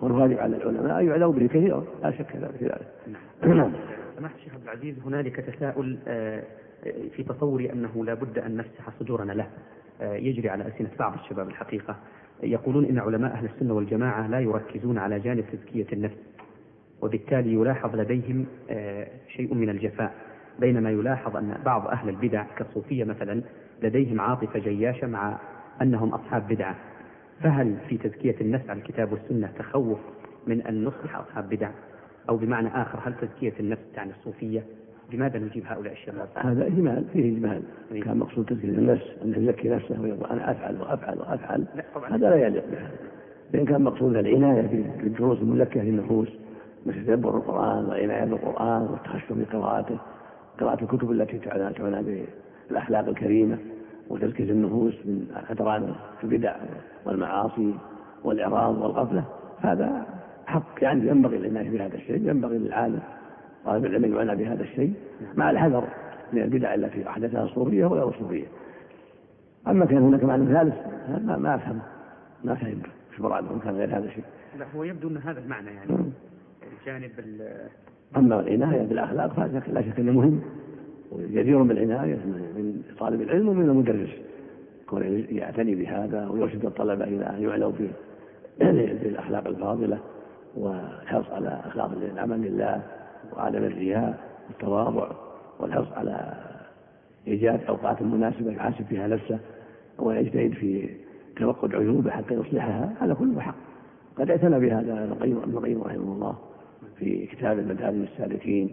والواجب على العلماء أن يعلوا به كثيرا لا شك في ذلك.
نعم. سماحة الشيخ عبد العزيز هنالك تساؤل آه، في تصوري أنه لا بد أن نفتح صدورنا له. آه، يجري على ألسنة بعض الشباب الحقيقة. يقولون إن علماء أهل السنة والجماعة لا يركزون على جانب تزكية النفس وبالتالي يلاحظ لديهم آه، شيء من الجفاء بينما يلاحظ أن بعض أهل البدع كالصوفية مثلا لديهم عاطفة جياشة مع أنهم أصحاب بدعة. فهل في تزكية النفس على الكتاب والسنة تخوف من أن نصبح أصحاب بدع؟ أو بمعنى آخر هل تزكية النفس تعني الصوفية؟ لماذا نجيب هؤلاء الشباب؟
هذا إجمال فيه إجمال. كان مقصود تزكية النفس أنه يزكي نفسه ويقول أنا أفعل وأفعل وأفعل. لا طبعا. هذا لا يليق به فإن كان مقصود العناية في الدروس المزكية للنفوس مثل تدبر القرآن والعناية بالقرآن والتخشع بقراءته قراءة الكتب التي تعنى بالأخلاق الكريمة وتزكية النفوس من أدران البدع والمعاصي والإعراض والغفلة. هذا حق يعني ينبغي العناية بهذا الشيء ينبغي للعالم. طالب العلم يعنى بهذا الشيء مع الحذر من البدع التي احدثها الصوفية وغير الصوفية. أما كان هناك معنى ثالث ما, ما أفهم ما فهمت إيش مرادهم كان غير هذا الشيء.
لا هو يبدو أن هذا المعنى يعني الجانب
أما العناية بالأخلاق فلا شك أنه مهم وجدير بالعنايه من طالب العلم ومن المدرس يكون يعتني بهذا ويرشد الطلبة إلى أن يعلوا بالأخلاق الفاضلة والحرص على أخلاق العمل لله وعدم الرياء والتواضع والحرص على إيجاد أوقات مناسبة يحاسب فيها نفسه ويجتهد في توقد عيوبه حتى يصلحها هذا كله حق. قد اعتنى بهذا ابن القيم رحمه الله في كتاب المدارج السالكين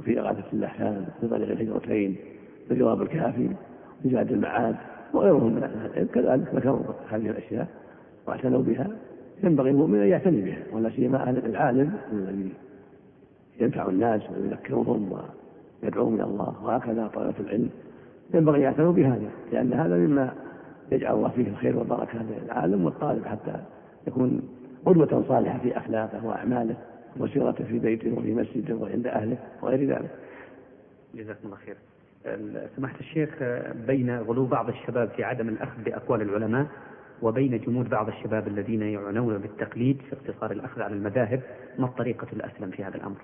وفي إغاثة الأحسان في طريق الهجرتين في الجواب الكافي في زاد المعاد وغيرهم من أهل العلم كذلك ذكروا هذه الأشياء واعتنوا بها. ينبغي المؤمن أن يعتني بها ولا سيما العالم الذي ينفع الناس ويذكرهم ويدعوهم إلى الله وهكذا طلبه العلم ينبغي أن يعتنوا بهذا لأن هذا مما يجعل الله فيه الخير والبركة للعالم والطالب حتى يكون قدوة صالحة في أخلاقه وأعماله وسيرته في بيته وفي مسجده وعند أهله وغير ذلك.
جزاكم الله خير. سماحة الشيخ بين غلو بعض الشباب في عدم الأخذ بأقوال العلماء وبين جمود بعض الشباب الذين يعنون بالتقليد في اقتصار الأخذ على المذاهب ما الطريقة الأسلم في هذا الأمر؟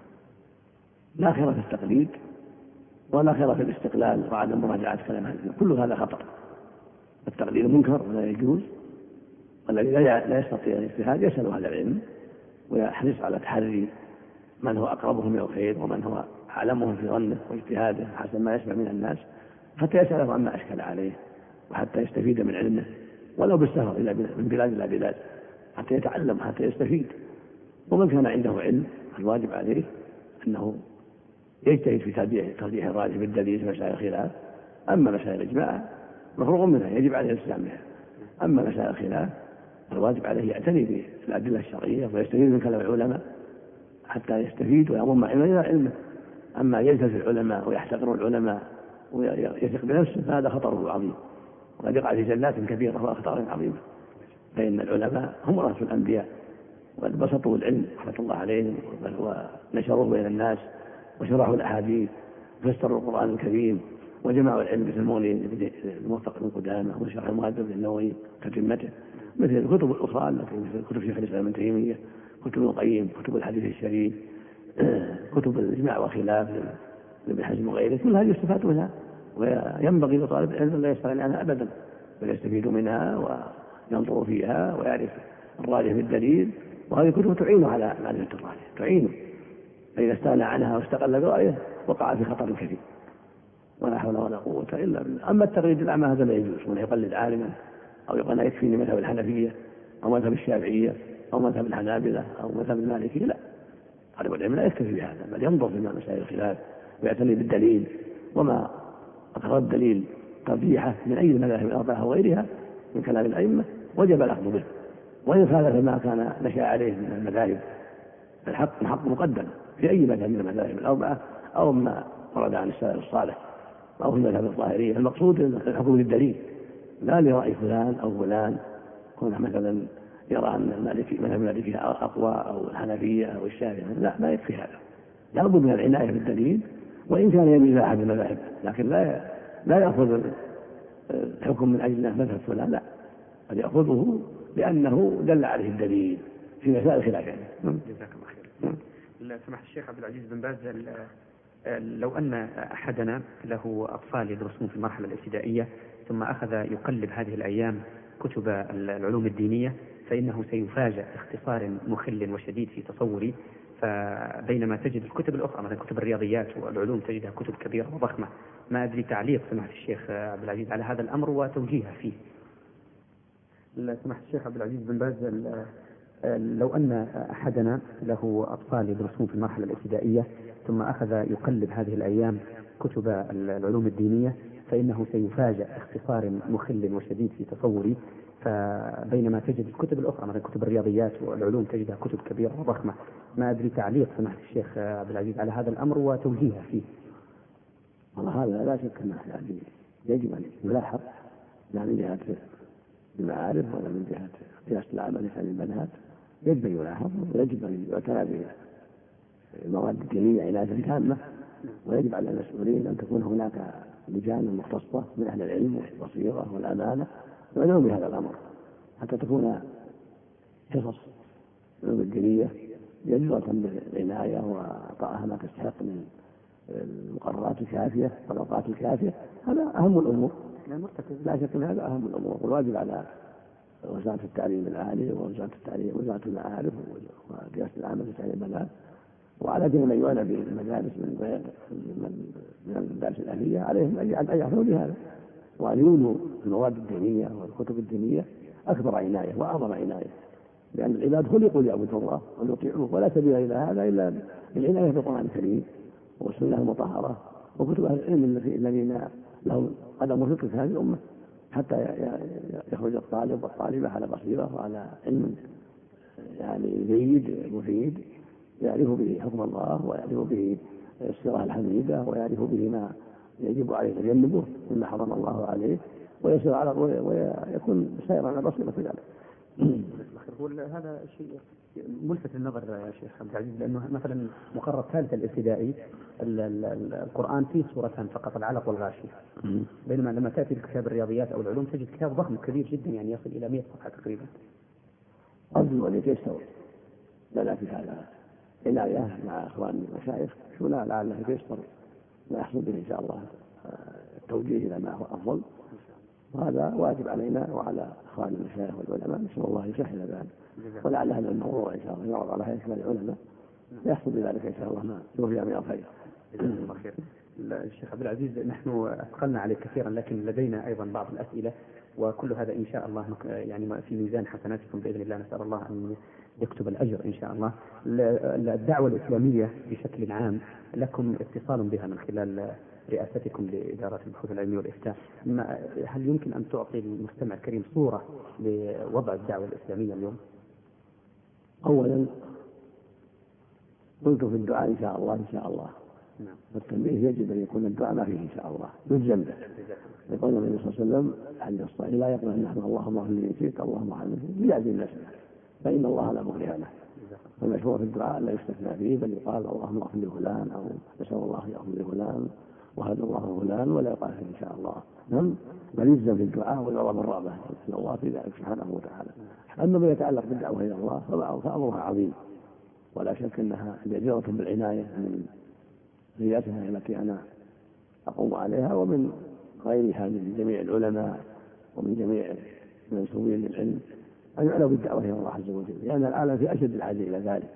لا خير في التقليد ولا خير في الاستقلال وعدم مراجعة كلام أهل كل هذا خطر التقليد منكر ولا يجوز. والذي لا يستطيع الاجتهاد يسأل أهل العلم ويحرص على تحري من هو أقربهم إلى الخير ومن هو أعلمهم في ظنه واجتهاده حسب ما يسمع من الناس حتى يسأله عما أشكل عليه وحتى يستفيد من علمه. ولو بالسفر إلى من بلاد إلى بلاد حتى يتعلم حتى يستفيد. ومن كان عنده علم الواجب عليه أنه يجتهد في ترجيح ترجيح الراجح بالدليل في مسائل الخلاف. أما مسائل الإجماع مفروغ منها يجب عليه الالتزام بها. أما مسائل الخلاف الواجب عليه يعتني بالادله الشرعية ويستفيد من كلام العلماء حتى يستفيد ويضم علما إلى علمه. أما يلتزم العلماء ويحتقر العلماء ويثق بنفسه فهذا خطره عظيم. وقد يقع في زلات كبيرة واخطار عظيمه فإن العلماء هم رأس الأنبياء. وقد بسطوا العلم رحمة الله عليهم ونشروه بين الناس. وشرحوا الأحاديث وفسروا القرآن الكريم وجمعوا العلم المغني الموفق بن قدامة وشرح المهذب النووي تتمته مثل الكتب الأخرى التي مثل كتب شيخ الإسلام ابن تيمية كتب القيم كتب الحديث الشريف كتب الإجماع والخلاف لابن حزم وغيره كل هذه يستفاد منها وينبغي لطالب العلم أن لا يستغني عنها ابدا بل يستفيد منها وينظر فيها ويعرف الراجح بالدليل وهذه الكتب تعينه على معرفة الراجح تعينه. فإذا استغنى عنها واستقل برأيه وقع في خطر كثير ولا حول ولا قوة إلا بالله. أما التقليد الأعمى هذا لا يجوز. من يقلد عالما أو يقول يكفيني مذهب الحنفية أو مذهب الشافعية أو مذهب الحنابلة أو مذهب المالكية لا. طالب العلم لا يكتفي بهذا بل ينظر في مسائل الخلاف ويعتني بالدليل. وما أقر الدليل ترجيحه من أي المذاهب الأربعة أو غيرها من كلام الأئمة وجب الأخذ به. وإن خالف ما كان نشأ عليه من المذاهب الحق الحق مقدم. في أي مذهب من المذاهب الأربعة أو ما ورد عن السلف الصالح أو في المذهب الظاهرية المقصود الحكم للدليل لا لرأي فلان أو فلان. كون مثلا يرى أن المالكي مذهب المالكية أقوى أو الحنفية أو الشافعية. لا لا يكفي هذا. لابد من العناية بالدليل. وإن كان يميل إلى أحد المذاهب لكن لا لا يأخذ الحكم من أجل مذهب فلان لا. قد يأخذه لأنه دل عليه الدليل في مسائل خلاف يعني.
جزاك الله. سماحة الشيخ عبد العزيز بن باز لو أن أحدنا له أطفال يدرسون في المرحلة الابتدائية ثم أخذ يقلب هذه الأيام كتب العلوم الدينية فإنه سيفاجأ باختصار مخل وشديد في تصوري. فبينما تجد الكتب الأخرى مثلا كتب الرياضيات والعلوم تجدها كتب كبيرة وضخمة. ما أدري تعليق سماحة الشيخ عبد العزيز على هذا الأمر وتوجيهه فيه. سماحة الشيخ عبد العزيز بن باز لو أن أحدنا له أطفال يدرسون في المرحلة الابتدائية ثم أخذ يقلب هذه الأيام كتب العلوم الدينية فإنه سيفاجأ اختصار مخل وشديد في تصوري. فبينما تجد الكتب الأخرى مثلا كتب الرياضيات والعلوم تجدها كتب كبيرة وضخمة. ما أدري تعليق سماحة الشيخ عبد العزيز على هذا الأمر وتوجيهه فيه.
والله هذا لا شك أنه يعني يجب أن يلاحظ لا من جهة المعارف ولا من جهة قياس العمل في البنات يجب أن يلاحظ ويجب أن يعتنى بالمواد الدينية عناية تامة ويجب على المسؤولين أن تكون هناك لجان مختصة من أهل العلم والبصيرة والأمانة يعنون بهذا الأمر حتى تكون حصص العلوم الدينية جديرة بالعناية وإعطائها ما تستحق من المقررات الكافية والأوقات الكافية. هذا أهم الأمور. لا شك أن هذا أهم الأمور. والواجب على وزارة التعليم العالي ووزارة التعليم وزارة المعارف ورئاسة العامة لتعليم البنات وعلى جميع من يعنى بالمدارس من من من المدارس الأهلية عليهم أن يعملوا بهذا. وأن يولوا المواد الدينية والكتب الدينية أكبر عناية وأعظم عناية لأن العباد خلقوا ليعبدوا الله ويطيعوه ولا سبيل إلى هذا إلا بالعناية بالقرآن الكريم والسنة المطهرة وكتب أهل العلم الذين لهم قدم في هذه الأمة. حتى يخرج الطالب والطالبة على بصيرة وعلى علم يعني جيد مفيد يعرف به حكم الله ويعرف به الصراع الحميدة ويعرف به ما يجب عليه تجنبه مما حرم الله عليه ويسير على ويكون سائرا على بصيرة في ذلك.
هذا شيء ملفت للنظر يا شيخ عبد العزيز لأنه مثلا مقرر ثالث الابتدائي القرآن فيه سورتان فقط العلق والغاشيه بينما لما تأتي لكتاب الرياضيات أو العلوم تجد كتاب ضخم كبير جدا يعني يصل إلى 100 صفحة تقريبا.
أرجو أن يتيسر لنا في هذا. عناية مع إخوان المشايخ. شو لا لعله يتيسر ما يحصل به إن شاء الله التوجيه إلى ما هو أفضل. وهذا واجب علينا وعلى إخوان المشايخ والعلماء نسأل الله يسهل ذلك. ولعل هذا الموضوع إن شاء الله يعرض على هيئة العلماء يحصل بذلك إن شاء الله. ما يوفي من الخير.
جزاكم الله خير. الشيخ عبد العزيز نحن أثقلنا عليك كثيرا لكن لدينا أيضا بعض الأسئلة. وكل هذا إن شاء الله يعني في ميزان حسناتكم بإذن الله. نسأل الله أن يكتب الأجر إن شاء الله. الدعوة الإسلامية بشكل عام لكم اتصال بها من خلال رئاستكم لإدارة البحوث العلمية والإفتاء هل يمكن أن تعطي المستمع الكريم صورة لوضع الدعوة الإسلامية اليوم؟
أولا قلت في الدعاء إن شاء الله إن شاء الله. نعم. والتنبيه يجب أن يكون الدعاء ما فيه إن شاء الله يلزم به يقول النبي صلى الله عليه وسلم حديث الصحيح لا يقول أن نحن اللهم اغفر لي شئت اللهم ارحمني ليعزم نفسه فإن الله لا مغني له. والمشروع في الدعاء لا يستثنى فيه بل يقال اللهم اغفر لفلان أو نسأل الله أن يغفر لفلان وهذا الله فلان ولا يقال إن شاء الله. نعم؟ بل يلزم في الدعاء والرغبة الرغبة إلى الله في ذلك سبحانه وتعالى. أما ما يتعلق بالدعوة إلى الله فأمرها عظيم. ولا شك أنها جديرة بالعناية من ريادتها التي أنا أقوم عليها ومن غيرها من جميع العلماء ومن جميع المنسوبين للعلم أن يعنوا بالدعوة إلى الله عز وجل. لأن العالم في أشد الحاجة إلى ذلك.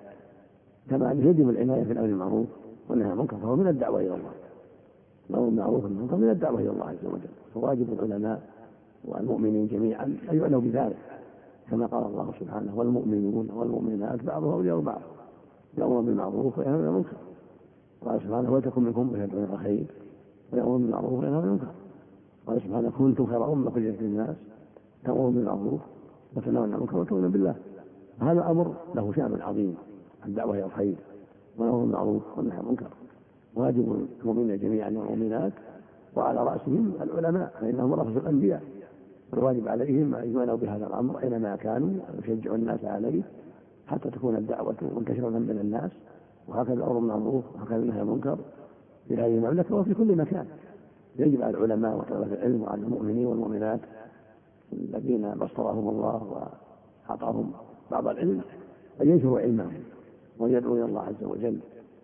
كما أن يجب العناية في الأمر المعروف والنهي عن المنكر فهو من الدعوة إلى الله. الأمر المعروف والمنكر من الدعوة إلى الله عز وجل. فواجب العلماء والمؤمنين جميعا أن يعنوا بذلك كما قال الله سبحانه والمؤمنون والمؤمنات بعضهم أولياء بعض يأمر بالمعروف وينهى عن المنكر. قال سبحانه ولتكن منكم من يدعون إلى الخير ويأمر بالمعروف وينهى عن المنكر. قال سبحانه كنتم خير أمة خرجت للناس تأمرون بالمعروف وتنهون عن المنكر وتؤمنون بالله. هذا أمر له شأن عظيم الدعوة إلى الخير والأمر بالمعروف والنهي عن المنكر. واجب المؤمنين جميعا والمؤمنات وعلى رأسهم العلماء فإنهم ورثة الأنبياء. الواجب عليهم أن يعلنوا بهذا الأمر أينما كانوا يشجعوا الناس عليه حتى تكون الدعوة منتشرة بين الناس. وهكذا الأمر بالمعروف وهكذا النهي المنكر في هذه المملكة وفي كل مكان. يجب على العلماء وطلبة العلم وعلى المؤمنين والمؤمنات الذين بصرهم الله وأعطاهم بعض العلم أن ينشروا علمهم ويدعوا إلى الله عز وجل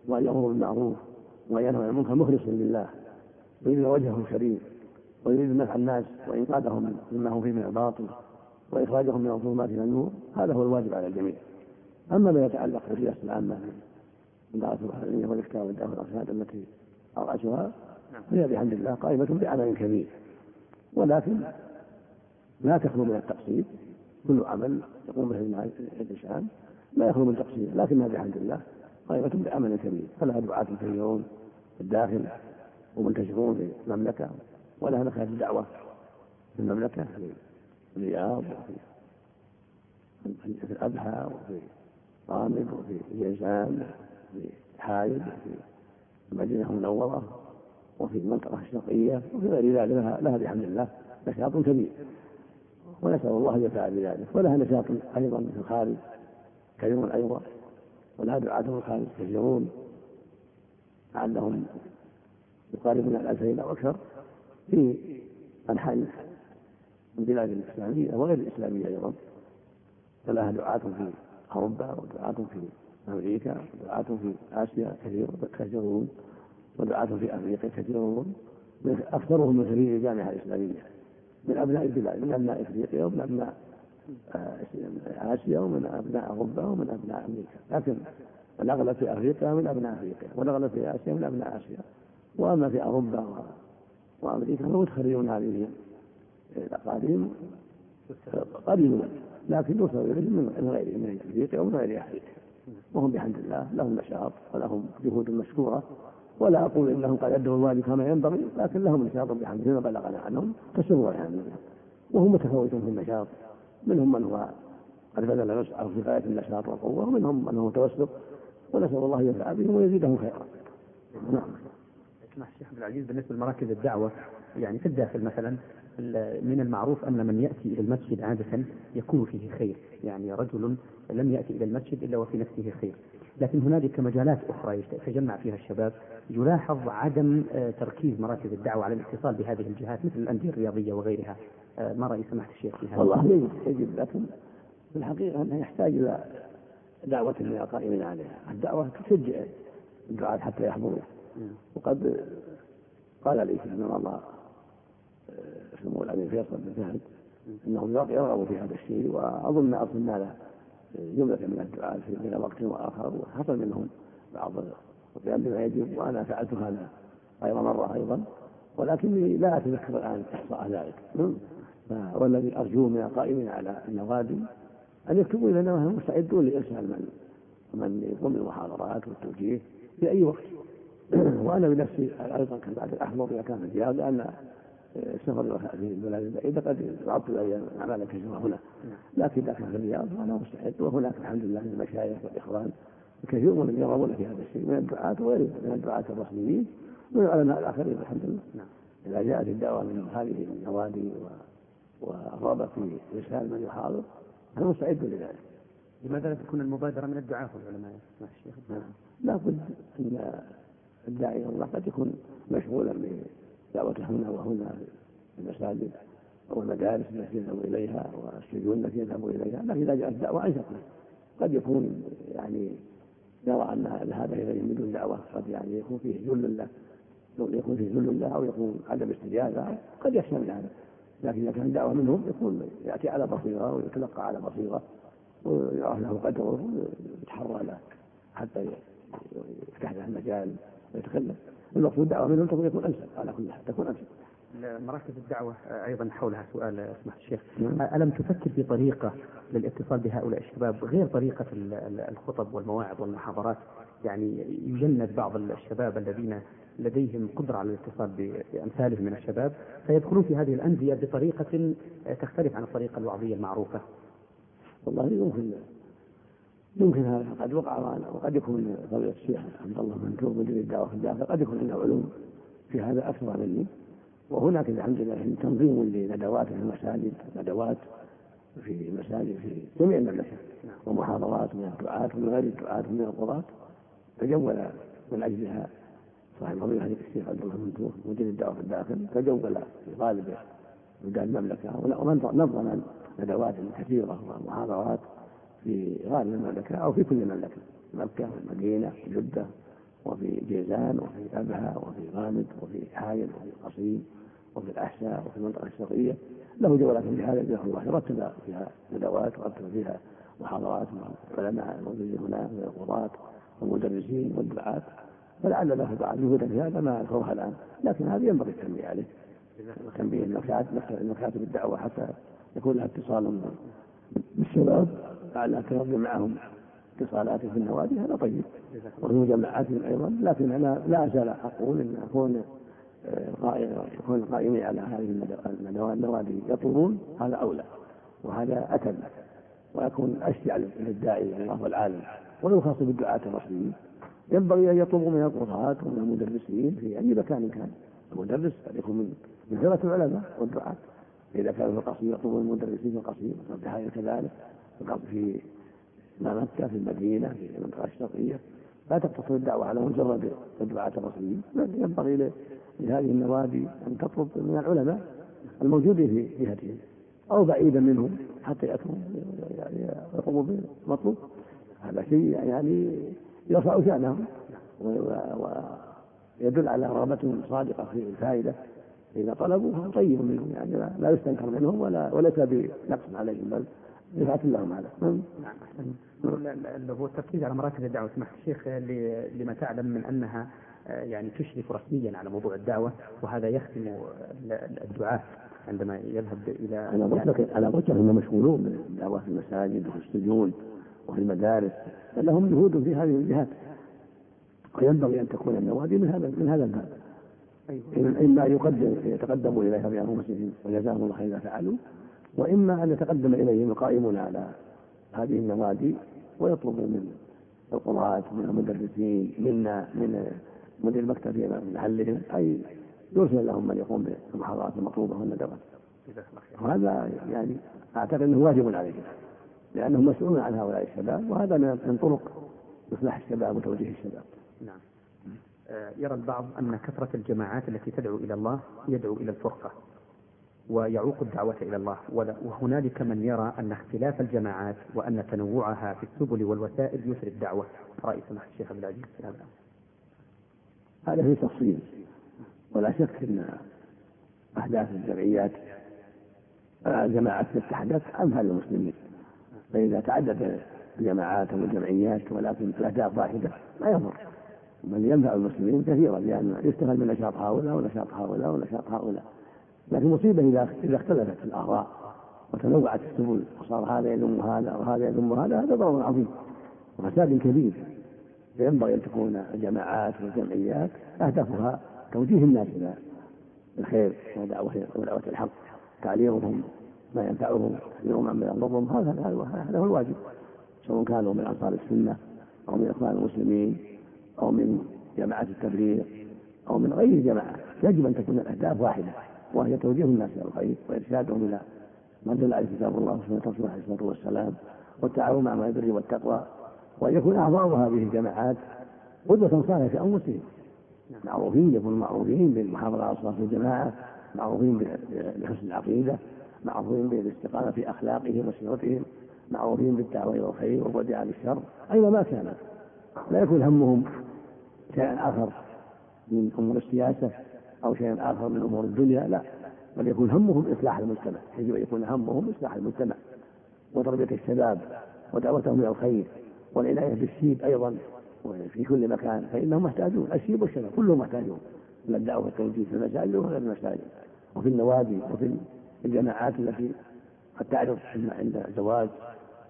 وأن يأمروا بالمعروف وأن ينهوا عن المنكر مخلصا لله. ويريد وجهه الكريم ويريد نفع الناس وإنقاذهم مما هم فيه من الباطل وإخراجهم من الظلمات إلى النور هذا هو الواجب على الجميع. أما ما يتعلق بالرئاسة العامة من دعوة الوحدانية والإفتاء والدعوة الأرشاد التي أرأسها فهي بحمد الله قائمة بعمل كبير. ولكن لا تخلو من التقصير. كل عمل يقوم به الإنسان لا يخلو من تقصير لكنها بحمد الله. قائمة بعمل كبير فلها دعاة كثيرون في الداخل ومنتشرون في المملكة. ولها نخاة الدعوة. في المملكة في الرياض وفي في وفي طامد وفي جيزان وفي حائل وفي المدينة المنورة وفي المنطقة الشرقية وفي غير ذلك. لها, لها بحمد الله نشاط كبير. ونسأل الله أن يفعل بذلك. ولها نشاط أيضا في الخارج. كثير أيضا. ولها دعاة في الخارج كثيرون لعلهم يقاربون الألفين أو أكثر في أنحاء البلاد الإسلامية وغير الإسلامية أيضا. فلها دعاة في أوروبا ودعاة في أمريكا ودعاة في آسيا كثير كثيرون ودعاة في أفريقيا كثيرون. أكثرهم من خريج الجامعة الإسلامية من أبناء البلاد من أبناء أفريقيا ومن أبناء آسيا ومن أبناء أوروبا ومن أبناء أمريكا. لكن الأغلب في أفريقيا من أبناء أفريقيا والأغلب في آسيا من أبناء آسيا. وأما في أوروبا وأمريكا فمدخلون هذه الأقاليم قليلون لكن يوصل إليهم من غير من أفريقيا ومن غير أفريقيا. وهم بحمد الله لهم نشاط ولهم جهود مشكورة. ولا أقول إنهم قد أدوا الواجب كما ينبغي لكن لهم نشاط بحمد الله بلغنا عنهم تسر الحمد وهم متفاوتون في النشاط منهم من هو قد بذل نسعه في غاية النشاط والقوة ومنهم من هو متوسط ونسأل الله أن ينفع بهم ويزيدهم خيرا.
نعم. اسمح الشيخ عبد العزيز بالنسبة لمراكز الدعوة يعني في الداخل مثلا من المعروف أن من يأتي إلى المسجد عادة يكون فيه خير، يعني رجل لم يأتي إلى المسجد إلا وفي نفسه خير، لكن هنالك مجالات أخرى يتجمع فيها الشباب يلاحظ عدم آه، تركيز مراكز الدعوة على الاتصال بهذه الجهات مثل الأندية الرياضية وغيرها، ما راي سماحة الشيخ في هذا؟
والله. يجب يجب لكن في الحقيقة أنه يحتاج إلى دعوة من القائمين عليها، الدعوة تشجع الدعاة حتى يحضروا. وقد قال لي رحمه الله سمو الامير فيصل بن فهد إنهم يرغبوا في هذا الشيء وأظن ارسلنا له جملة من الدعاء في بين وقت وآخر وحصل منهم بعض القيام بما يجب وأنا فعلت هذا غير مرة أيضا ولكني لا أتذكر الآن إحصاء ذلك. والذي أرجوه من القائمين على النوادي أن يكتبوا إلينا وهم مستعدون لإرسال من من يقوم بالمحاضرات والتوجيه في أي وقت. وأنا بنفسي أيضا كان بعد الأحمر إذا كان في الرياض لأن السفر في البلاد البعيدة قد يعطل أيام أعمال كثيرة هنا. لكن إذا كان في الرياض فأنا مستعد وهناك الحمد لله من المشايخ والإخوان كثير من يرغبون في هذا الشيء من الدعاة وغير من الدعاة الرسميين ومن العلماء الآخرين الحمد لله. نعم. إذا جاءت الدعوة من هذه النوادي ورغبة في إرسال من يحاضر أنا مستعد لذلك.
لماذا لا تكون المبادرة من الدعاة والعلماء يا الشيخ؟
نعم. لا بد أن الداعي إلى الله قد يكون مشغولا بدعوة هنا وهنا في المساجد أو المدارس التي يذهب إليها والسجون التي يذهب إليها لكن إذا جاءت الدعوة أنشط قد يكون يعني يرى أن هذا إليه من دون دعوة قد يعني يكون فيه ذل له يكون فيه ذل له أو يكون عدم استجابة قد يخشى من هذا. لكن إذا كان دعوة منهم يكون يأتي على بصيرة ويتلقى على بصيرة ويعرف له قدره ويتحرى له حتى يفتح له المجال ويتكلم. المقصود دعوة منهم تكون يكون أنسب على كل حال تكون أنسب
مراكز الدعوة أيضا حولها سؤال سماحة الشيخ.
نعم.
ألم تفكر في طريقة للاتصال بهؤلاء الشباب غير طريقة الخطب والمواعظ والمحاضرات؟ يعني يجند بعض الشباب الذين لديهم قدرة على الاتصال بأمثالهم من الشباب فيدخلون في هذه الأندية بطريقة تختلف عن الطريقة الوعظية المعروفة.
والله يمكن يمكن هذا قد وقع وقد يكون فضيلة الشيخ عبد الله منتور مدير الدعوة في الداخل قد يكون عنده علوم في هذا أكثر مني. وهناك الحمد لله تنظيم لندوات في المساجد ندوات في مساجد في جميع المملكة ومحاضرات من الدعاة ومن غير الدعاة ومن القضاة تجول من أجلها صاحب فضيلة الشيخ عبد الله منتور مدير الدعوة في الداخل تجول في غالب بلدان المملكة. ونظم ندوات كثيرة ومحاضرات في غالب المملكة أو في كل المملكة مكة والمدينة وجدة وفي جيزان وفي أبها وفي غامد وفي حايل وفي قصيم وفي الأحساء وفي المنطقة الشرقية. له جولات في هذا جزاه الله رتب فيها ندوات ورتب فيها محاضرات مع العلماء الموجودين هنا من القضاة والمدرسين والدعاة. فلعل له بعض جهودا في هذا ما اذكرها الآن. لكن هذا ينبغي التنبيه عليه. تنبيه المكاتب الدعوة حتى يكون لها اتصال بالشباب على تربي معهم اتصالات في النوادي هذا طيب. وفي مجمعاتهم أيضا. لكن أنا لا أزال أقول إن اكون يكون القائمين على هذه النوادي يطلبون هذا أولى. وهذا أتم. ويكون أشجع للداعي الله والعالم. ولو خاص بالدعاة الرسميين ينبغي أن يطلبوا من القضاة ومن المدرسين في أي مكان كان. المدرس قد يكون من من فرقة العلماء والدعاة إذا كان في القصيم يطلبون المدرسين في القصيم في كذلك في مكة في المدينة في المنطقة الشرقية. لا تقتصر الدعوة على مجرد الدعاة الرسميين بل ينبغي لهذه النوادي أن تطلب من العلماء الموجودين في جهتهم أو بعيدا منهم حتى يأتوا يطلبوا بالمطلوب هذا شيء يعني يرفع شأنهم ويدل على رغبتهم صادقة في الفائدة إذا طلبوا فهو طيب منهم يعني لا يستنكر منهم ولا وليس بنقص عليهم بل رفعة لهم هذا نعم.
هو التركيز على مراكز الدعوة. سماحة الشيخ لما تعلم من أنها آه، يعني تشرف رسميا على موضوع الدعوة وهذا يخدم الدعاة عندما يذهب إلى
أنا قلت لك أنا قلت لك مشغولون بالدعوة في المساجد وفي السجون. وفي المدارس لهم جهود في هذه الجهات. وينبغي أن تكون النوادي من هذا من هذا الباب. أيوة. إما يقدم يتقدموا إليها بأنفسهم وجزاهم الله خير إذا فعلوا. وإما أن يتقدم إليهم القائمون على هذه النوادي ويطلبوا من القضاة من المدرسين منا من مدير المكتب في محلهم. أي يرسل لهم من يقوم بالمحاضرات المطلوبة والندوات. وهذا يعني أعتقد أنه واجب عليهم. لأنهم مسؤولون عن هؤلاء الشباب وهذا من طرق إصلاح الشباب وتوجيه الشباب.
نعم. آه، يرى البعض أن كثرة الجماعات التي تدعو إلى الله يدعو إلى الفرقة ويعوق الدعوة إلى الله. وهنالك من يرى أن اختلاف الجماعات وأن تنوعها في السبل والوسائل يثري الدعوة. رأي سماحة الشيخ عبد العزيز في هذا؟
هذا في تفصيل. ولا شك أن أحداث الجمعيات الجماعات اتحدت أمثال المسلمين. فإذا تعدد الجماعات أو الجمعيات ولكن الأهداف واحدة ما يضر. بل ينفع المسلمين كثيرا لأن يستفاد من نشاط هؤلاء ونشاط هؤلاء ونشاط هؤلاء. لكن مصيبة إذا إذا اختلفت الآراء وتنوعت السبل وصار هذا يذم هذا وهذا يذم هذا هذا ضرر عظيم وفساد كبير. فينبغي أن تكون الجماعات والجمعيات أهدافها توجيه الناس إلى الخير ودعوه ودعوه الحق تعليمهم ما ينفعهم تحذيرهم عما يضرهم هذا هذا هو الواجب سواء كانوا من أنصار السنة أو من إخوان المسلمين أو من جماعة التبليغ أو من غير الجماعه يجب أن تكون الأهداف واحدة وهي توجيه الناس إلى الخير وإرشادهم إلى ما دل عليه كتاب الله وسنه رسوله عليه الصلاة والسلام والتعاون مع البر والتقوى وأن يكون اعضاء هذه الجماعات قدوة صالحة في أنفسهم. معروفين يكونوا معروفين بالمحافظة على الصلاة الجماعة معروفين بحسن العقيدة معروفين بالاستقامة في أخلاقهم وسيرتهم معروفين بالدعوة إلى الخير والبعد عن الشر. اينما كان. لا يكون همهم شيء آخر من أمور السياسة أو شيء آخر من أمور الدنيا لا. بل يكون همهم إصلاح المجتمع. يجب أن يكون همهم إصلاح المجتمع وتربية الشباب ودعوتهم إلى الخير والعناية بالشيب أيضا في كل مكان. فإنهم محتاجون. الشيب والشباب كلهم محتاجون. إلى الدعوة والتوجيه في المساجد وغير المساجد وفي النوادي وفي الجماعات التي قد تعرض عند زواج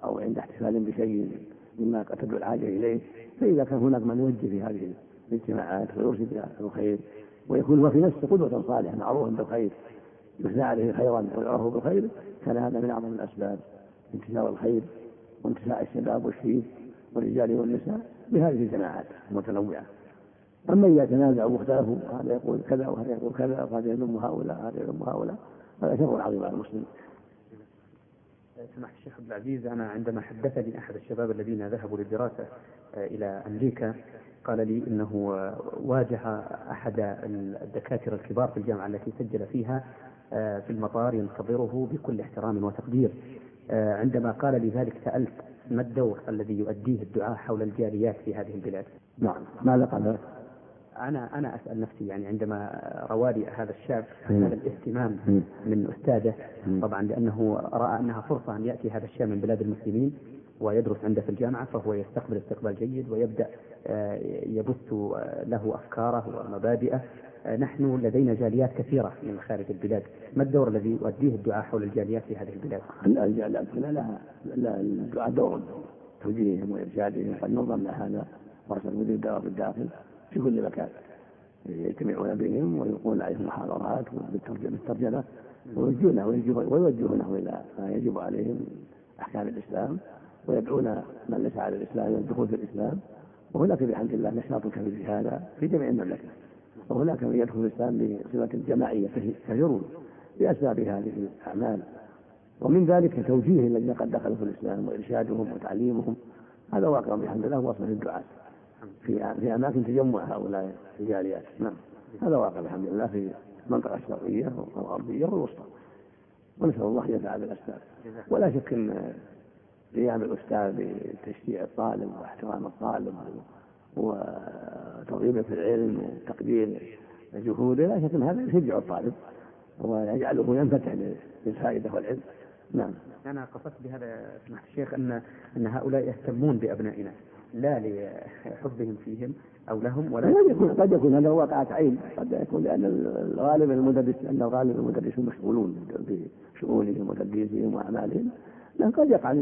أو عند احتفال بشيء مما قد تدعو الحاجة إليه فإذا كان هناك من يوجه في هذه الاجتماعات ويرشد إلى الخير ويكون هو في نفسه قدوة صالحة معروفا بالخير يثنى عليه خيرا ويعرف بالخير كان هذا من أعظم الأسباب انتشار الخير وانتشاء الشباب والشيب والرجال والنساء بهذه الجماعات المتنوعة. أما إذا تنازعوا واختلفوا هذا يقول كذا وهذا يقول كذا وهذا يذم هؤلاء هذا يذم هؤلاء. هذا شر عظيم على المسلم.
سماحة الشيخ عبد العزيز أنا عندما حدثني أحد الشباب الذين ذهبوا للدراسة آه، إلى أمريكا قال لي إنه واجه أحد الدكاترة الكبار في الجامعة التي سجل فيها في المطار ينتظره بكل احترام وتقدير. عندما قال لي ذلك سألت ما الدور الذي يؤديه الدعاء حول الجاليات في هذه البلاد؟
نعم. ماذا قال
أنا أنا أسأل نفسي يعني عندما روالي هذا الشاب هذا الاهتمام من أستاذه طبعا لأنه رأى أنها فرصة أن يأتي هذا الشاب من بلاد المسلمين ويدرس عنده في الجامعة فهو يستقبل استقبال جيد ويبدأ آه، يبث آه، له أفكاره ومبادئه. آه، نحن لدينا جاليات كثيرة من خارج البلاد. ما الدور الذي يؤديه الدعاء حول الجاليات في هذه البلاد؟
الجاليات لها الدعاء دور توجيههم وإرشادهم. قد نظم هذا مرسل مدير الدعوة في الداخل. في كل مكان. يجتمعون بهم ويلقون عليهم محاضرات بالترجمة ويوجهونه ويوجهونه إلى ما يجب عليهم أحكام الإسلام ويدعون من ليس على الإسلام إلى الدخول في الإسلام. وهناك بحمد الله نشاط كبير في هذا في جميع المملكة. وهناك من يدخل الإسلام بصفة جماعية كثيرون بأسباب هذه الأعمال. ومن ذلك توجيه الذين قد دخلوا في الإسلام وإرشادهم وتعليمهم. هذا واقع بحمد الله وصل للدعاة في في أماكن تجمع هؤلاء الجاليات نعم. هذا واقع بحمد الله في المنطقة الشرقيه والغربيه والوسطى ونسأل الله أن يفعل بالاسباب ولا شك أن قيام الأستاذ بتشجيع الطالب واحترام الطالب وترغيبه في العلم وتقدير جهوده لا شك أن هذا يشجع الطالب ويجعله ينفتح للفائدة والعلم. نعم.
أنا قصدت بهذا سماحة الشيخ أن أن هؤلاء يهتمون بأبنائنا. لا لحبهم فيهم أو لهم ولا
قد يكون قد يكون هذا واقعة عين. قد يكون لأن الغالب المدرس أن الغالب المدرسون مشغولون بشؤونهم وتدريسهم وأعمالهم. لكن قد يقع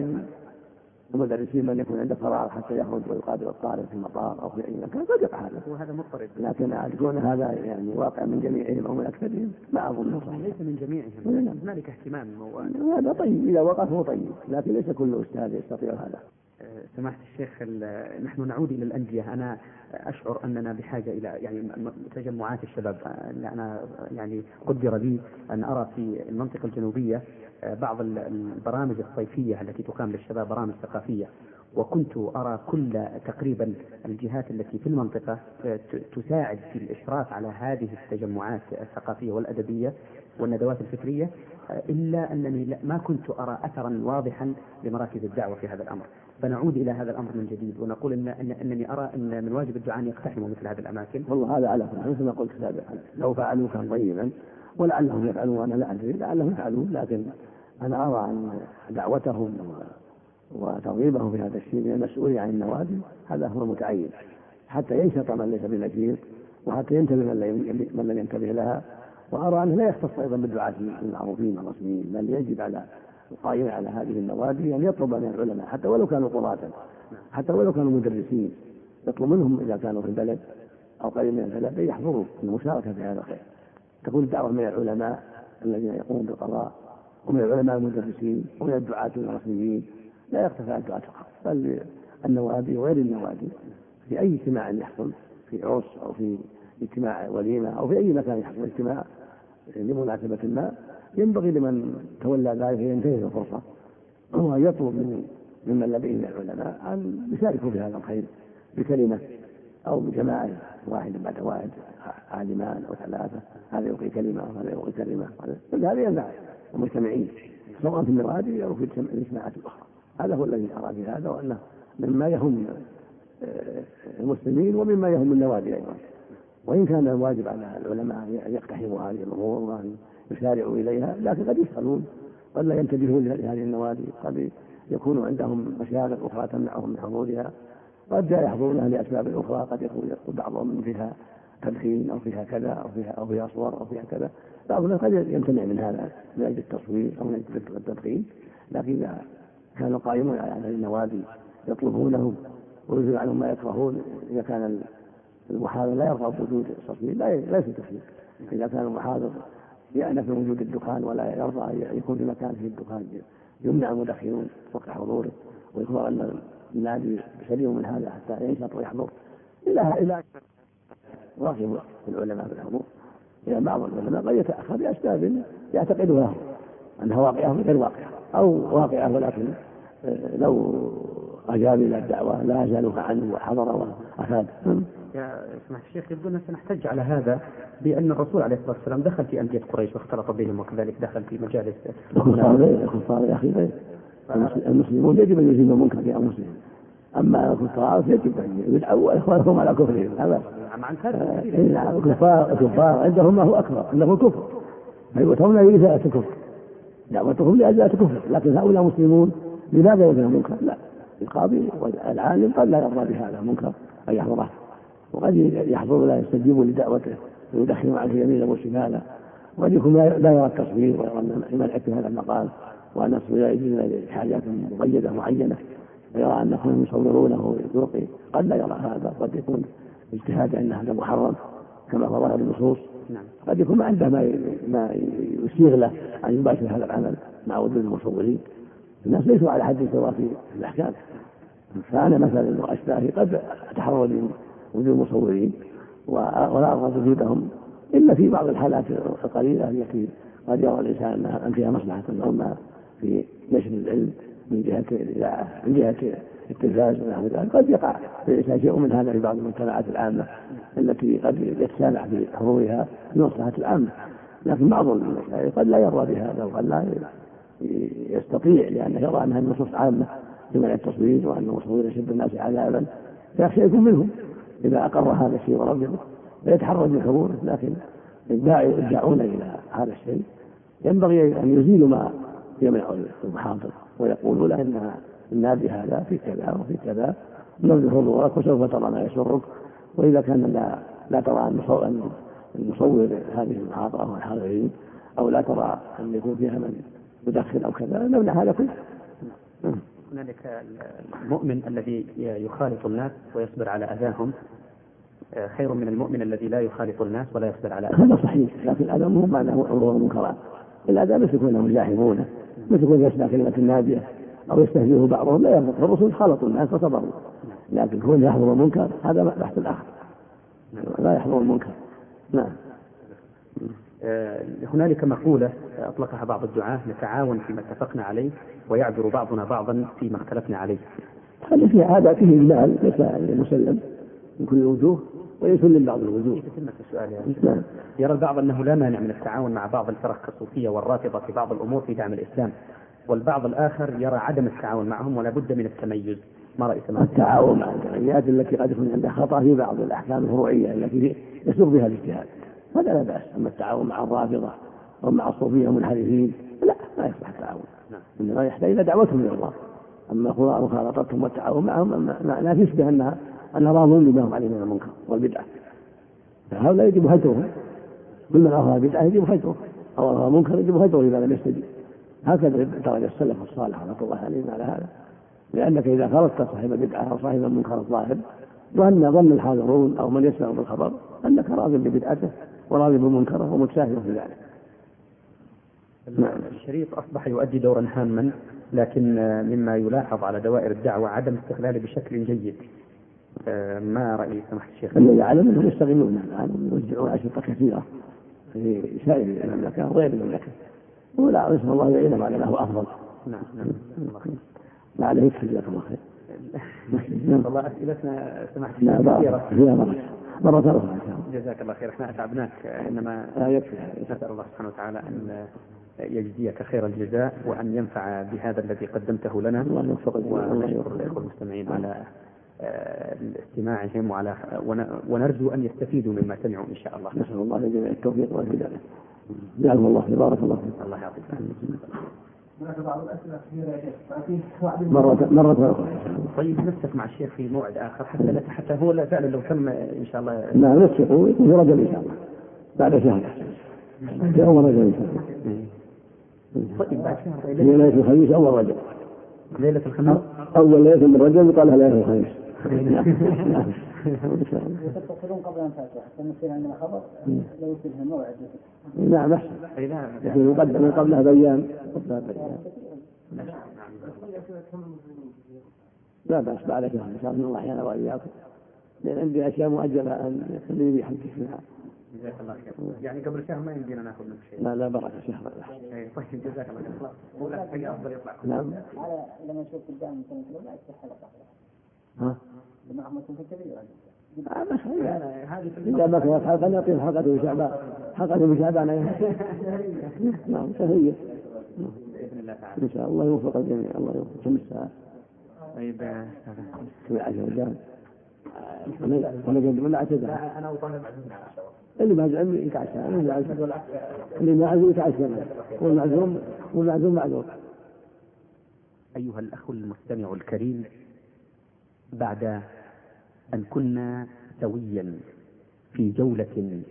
المدرسين من يكون عنده فراغ حتى يخرج ويقابل الطالب في المطار أو في أي مكان. قد يقع هذا.
وهذا مضطرب.
لكن يكون هذا يعني واقع من جميعهم أو من أكثرهم. ما أظن.
صحيح ليس من جميعهم. نعم. هنالك اهتمام.
هذا طيب. إذا وقف هو طيب. لكن ليس كل أستاذ يستطيع هذا.
سماحة الشيخ نحن نعود إلى الأندية. أنا أشعر أننا بحاجة إلى يعني تجمعات الشباب. أنا يعني قدر لي أن أرى في المنطقة الجنوبية بعض البرامج الصيفية التي تقام للشباب برامج ثقافية. وكنت أرى كل تقريبا الجهات التي في المنطقة تساعد في الإشراف على هذه التجمعات الثقافية والأدبية والندوات الفكرية. إلا أنني ما كنت أرى أثرا واضحا لمراكز الدعوة في هذا الأمر. فنعود إلى هذا الأمر من جديد ونقول ان, إن إنني أرى إن من واجب الدعاء أن يقتحموا مثل هذه الأماكن.
والله هذا على حال مثل ما قلت سابقا. لو فعلوا كان طيبا ولعلهم يفعلون وأنا لا أدري لعلهم يفعلون لكن أنا أرى أن دعوتهم وترغيبهم في هذا الشيء من المسؤول عن النوادي هذا هو المتعين. حتى ينشط من ليس بنشيط وحتى ينتبه من لم ينتبه لها وأرى أنه لا يختص أيضا بالدعاة المعروفين الرسميين بل يجب على القائمة على هذه النوادي أن يطلب من العلماء حتى ولو كانوا قضاة حتى ولو كانوا مدرسين يطلب منهم إذا كانوا في البلد أو قريب من البلد أن يحضروا المشاركة في هذا الخير. تكون الدعوة من العلماء الذين يقومون بالقضاء ومن العلماء المدرسين ومن الدعاة الرسميين. لا يقتفى الدعاة فقط بل النوادي وغير النوادي في أي اجتماع يحصل في عرس أو في اجتماع وليمة أو في أي مكان يحصل اجتماع لمناسبة ما ينبغي لمن تولى ذلك ينتهز الفرصة هو يطلب من ممن لديه من العلماء أن يشاركوا في هذا الخير بكلمة أو بجماعة واحد بعد واحد عالمان أو ثلاثة هذا يلقي كلمة وهذا يلقي كلمة كل هذا ينفع المجتمعين. سواء في النوادي أو في الاجتماعات الأخرى. هذا هو الذي أرى في هذا وأنه مما يهم آه، المسلمين ومما يهم النوادي أيضا. وإن كان الواجب على العلماء أن يقتحموا هذه الأمور وأن يسارعوا إليها لكن قد يسألون قد لا ينتبهون لهذه النوادي قد يكون عندهم مشاغل أخرى تمنعهم من حضورها قد لا يحضرونها لأسباب أخرى قد يكون بعضهم فيها تدخين أو فيها كذا أو فيها أو فيها صور أو فيها كذا. بعض الناس قد يمتنع من هذا من أجل التصوير أو من أجل التدخين لكن إذا كانوا قائمون على هذه النوادي يطلبونه ويزيل عنهم ما يكرهون إذا كان المحاضر لا يرغب بوجود التصوير لا ليس تكفير إذا كان المحاضر يأنف من وجود الدخان ولا يرضى أن يكون في مكان فيه الدخان يمنع المدخنون وقت حضوره ويخبر أن النادي سليم من هذا حتى ينشط ويحضر. إلى إلى راغب العلماء في الحضور. إلى بعض العلماء قد يتأخر لأسباب يعتقدها أنها واقعة غير واقعة أو واقعة ولكن آه، لو أجاب إلى الدعوة لا زالوها عنه وحضر وأفاد
يا سماحة الشيخ يبدو أننا سنحتج على هذا بأن الرسول عليه الصلاة والسلام دخل في أندية قريش واختلط بهم وكذلك دخل في مجالس
الكفار يا أخي المسلمون يجب أن يزيلوا المنكر في أنفسهم. أما الكفار يجب أن يدعوا إخوانهم على كفرهم. هذا نعم الكفار الكفار عندهم ما هو أكبر عندهم الكفر. فيؤتون لإزالة الكفر دعوتهم لإزالة الكفر لكن هؤلاء مسلمون لماذا يزال المنكر؟ لا القاضي والعالم قد لا يرضى بهذا المنكر أن يحضره وقد يحضر لا يستجيب لدعوته ويدخن عليه يمينا وشمالا وقد يكون لا يرى التصوير ويرى ان في هذا المقام وأن التصوير يجوز لحاجات مقيدة معينة. ويرى انهم يصورونه ويلقي قد لا يرى هذا. قد يكون اجتهاد ان هذا محرم كما هو ظاهر النصوص نعم. قد يكون ما عنده ما ما يسيغ له أن يباشر هذا العمل مع وجود المصورين. الناس ليسوا على حد سواء في الأحكام. فأنا مثلا وأشباهي قد أتحرر وجود المصورين ولا أرغب وجودهم. إلا في بعض الحالات القليلة التي قد يرى الإنسان أن فيها مصلحة الأمة في نشر العلم من جهة الإذاعة من جهة التلفاز ونحو ذلك. قد يقع في الإنسان شيء من هذا في بعض المجتمعات العامة التي قد يتسامح في حضورها لمصلحة العامة. لكن بعض المشايخ قد لا يرضى بهذا وقد لا يستطيع لأنه يرى أنها النصوص عامة في منع التصوير وأن المصور يشد الناس عذابا. فيخشى يكون منهم. إذا أقر هذا الشيء ورغبه ويتحرج من حضوره لكن يدعون إلى هذا الشيء. ينبغي أن يزيلوا ما يمنع المحاضر ويقولوا له إن النادي هذا في كذا وفي كذا. نرجو حضورك وسوف ترى ما يسرك. وإذا كان لا لا ترى أن المصور هذه المحاضرة والحاضرين أو لا ترى أن يكون فيها من يدخن أو كذا نمنع هذا كله.
هنالك المؤمن الذي يخالط الناس ويصبر على أذاهم. آه، خير من المؤمن الذي لا يخالط الناس ولا يصبر على
أذاهم. هذا صحيح لكن الأذى مو معناه عروض المنكرات. الأذى مثل يكونوا يزاحمونه مثل يكون يسمع كلمة نادية أو يستهزئه بعضهم. لا يضر الرسول خالطوا الناس فصبروا لكن كون يحضر المنكر هذا بحث آخر. لا يحضر المنكر. نعم.
هنالك مقولة أطلقها بعض الدعاة نتعاون فيما اتفقنا عليه ويعذر بعضنا بعضا فيما اختلفنا عليه.
هذا في هذا فيه إجمال ليس مسلم من كل الوجوه ويسلم بعض الوجوه.
السؤال يا نعم. يرى البعض أنه لا مانع من التعاون مع بعض الفرق كالصوفية والرافضة في بعض الأمور في دعم الإسلام والبعض الآخر يرى عدم التعاون معهم ولا بد من التميز. ما رأي سماحة؟
التعاون مع الجمعيات التي قد يكون عندها خطأ في بعض الأحكام الفروعية التي يسوق بها الاجتهاد. هذا لا بأس. أما التعاون مع الرافضة أو مع الصوفية المنحرفين لا ما يصلح التعاون. نعم. إنما يحتاج إلى دعوتهم إلى الله. أما مخالطتهم والتعاون معهم لا تشبه أنها أنها راضون بما هم عليه من المنكر والبدعة. فهؤلاء يجب هجرهم كل من أظهر بدعة يجب هجره أو أظهر منكر يجب هجره إذا لم يستجب. هكذا درج السلف الصالح رحمة الله عليهم على هذا. لأنك إذا خرجت صاحب بدعة أو صاحب منكر الظاهر ظن ظن الحاضرون أو من يسمع بالخبر أنك راض ببدعته. وراض بمنكره ومتساهل في ذلك.
نعم. الشريط أصبح يؤدي دورا هاما لكن مما يلاحظ على دوائر الدعوة عدم استغلاله بشكل جيد. آه، ما رأي سماحة الشيخ؟
الذي يعلم أنهم يستغلون الآن يوزعون أشرطة كثيرة في سائر المملكة وغير المملكة. ولا نسأل الله يعينهم على ما هو أفضل.
نعم نعم
ما عليه يكفي جزاكم الله خير.
والله أسئلتنا سماحة
لا كثيرة. فيها مرة أخرى. إن شاء
الله. جزاك الله خير. إحنا أتعبناك. إنما
لا يكفي
نسأل الله سبحانه وتعالى أن يجزيك خير الجزاء وأن ينفع بهذا الذي قدمته لنا.
الله يوفق
ونشكر الإخوة المستمعين على آه، استماعهم وعلى ونرجو أن يستفيدوا مما سمعوا إن شاء الله.
نسأل الله لجميع التوفيق والهداية. جعلهم الله بارك الله فيك.
الله يعطيك
مرة مرة أخرى
طيب نتفق مع الشيخ في موعد آخر. حتى لا حتى هو لا فعلا لو تم إن شاء الله.
نعم نتفقوا يكون في رجب إن شاء الله. بعد شهر. في أول رجب إن شاء الله.
طيب بعد شهر
ليلة الخميس أول رجب
ليلة الخميس؟
أول ليلة من رجب يقال لها ليلة الخميس. نعم نعم
تتصلون قبل أن تأتوا حتى نصير عندنا خبر لو يصير موعد
نعم يقدم قبلها بأيام لا بأس بعد شهر إن شاء الله أحيانا وإياكم. لأن عندي أشياء مؤجلة أن خليني بحمدك منها
جزاك الله خير. يعني قبل شهر ما يمدينا ناخذ منك شيء.
لا لا بركة شهر.
اي طيب جزاك الله خير. ولا حاجة أفضل يطلع.
نعم.
على لما نشوف قدام مثلا لا يصح حلقة.
ها؟ آه إذا ما كانت حلقة نعطيه حلقة في شعبان. حلقة في شعبان نعم شهية
بإذن الله تعالى.
إن شاء الله يوفق الجميع الله يوفق كم الساعة؟
طيب
كم عشر رجال. ولا عشر
أنا وطالب عزمنا على
اللي ما عزم يتعشى اللي ما عزم يتعشى. والمعزوم والمعزوم معذور
أيها الأخ المستمع الكريم بعد أن كنا سويا في جولة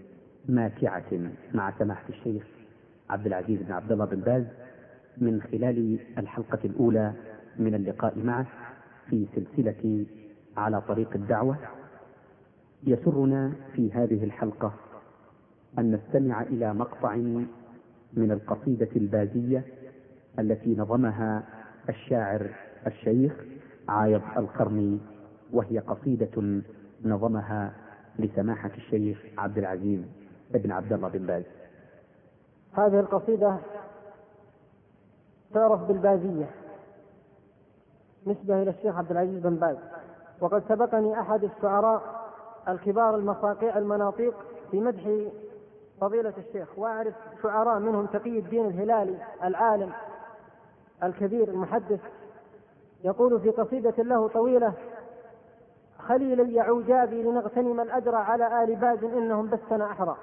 ماتعة مع سماحة الشيخ عبد العزيز بن عبد الله بن باز من خلال الحلقة الأولى من اللقاء معه في سلسلة على طريق الدعوة. يسرنا في هذه الحلقة أن نستمع إلى مقطع من القصيدة البازية التي نظمها الشاعر الشيخ عايض القرني وهي قصيدة نظمها لسماحة الشيخ عبد العزيز بن عبد الله بن باز.
هذه القصيدة تعرف بالبازية نسبة إلى الشيخ عبد العزيز بن باز وقد سبقني أحد الشعراء الكبار المصاقيع المناطيق في مدح فضيلة الشيخ وأعرف شعراء منهم تقي الدين الهلالي العالم الكبير المحدث يقول في قصيدة له طويلة خليلي يعوجابي لنغتنم الأجر على آل باز إنهم بثنا أحرى.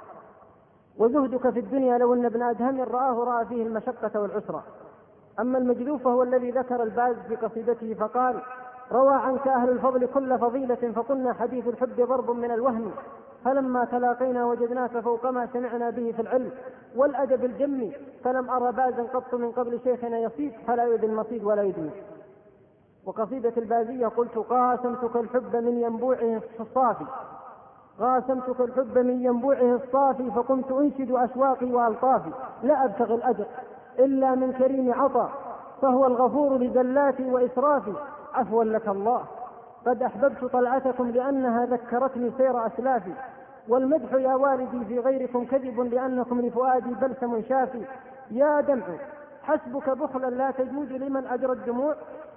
وزهدك في الدنيا لو أن ابن أدهم رآه رأى فيه المشقة والعسرة. أما المجذوف فهو الذي ذكر الباز في قصيدته فقال روى عنك أهل الفضل كل فضيلة فقلنا حديث الحب ضرب من الوهم. فلما تلاقينا وجدناك فوق ما سمعنا به في العلم. والأدب الجم فلم أرى بازا قط من قبل شيخنا يصيد فلا يؤذي المصيد ولا يدمي وقصيدة البازية قلت قاسمتك الحب من ينبوعه الصافي. قاسمتك الحب من ينبوعه الصافي فقمت أنشد أشواقي وألطافي. لا أبتغي الأجر إلا من كريم عطا فهو الغفور لزلاتي وإسرافي. عفوا لك الله قد أحببت طلعتكم لأنها ذكرتني سير أسلافي. والمدح يا والدي في غيركم كذب لأنكم لفؤادي بلسم شافي. يا دمع حسبك بخلا لا تجوز لمن أجرى الدموع.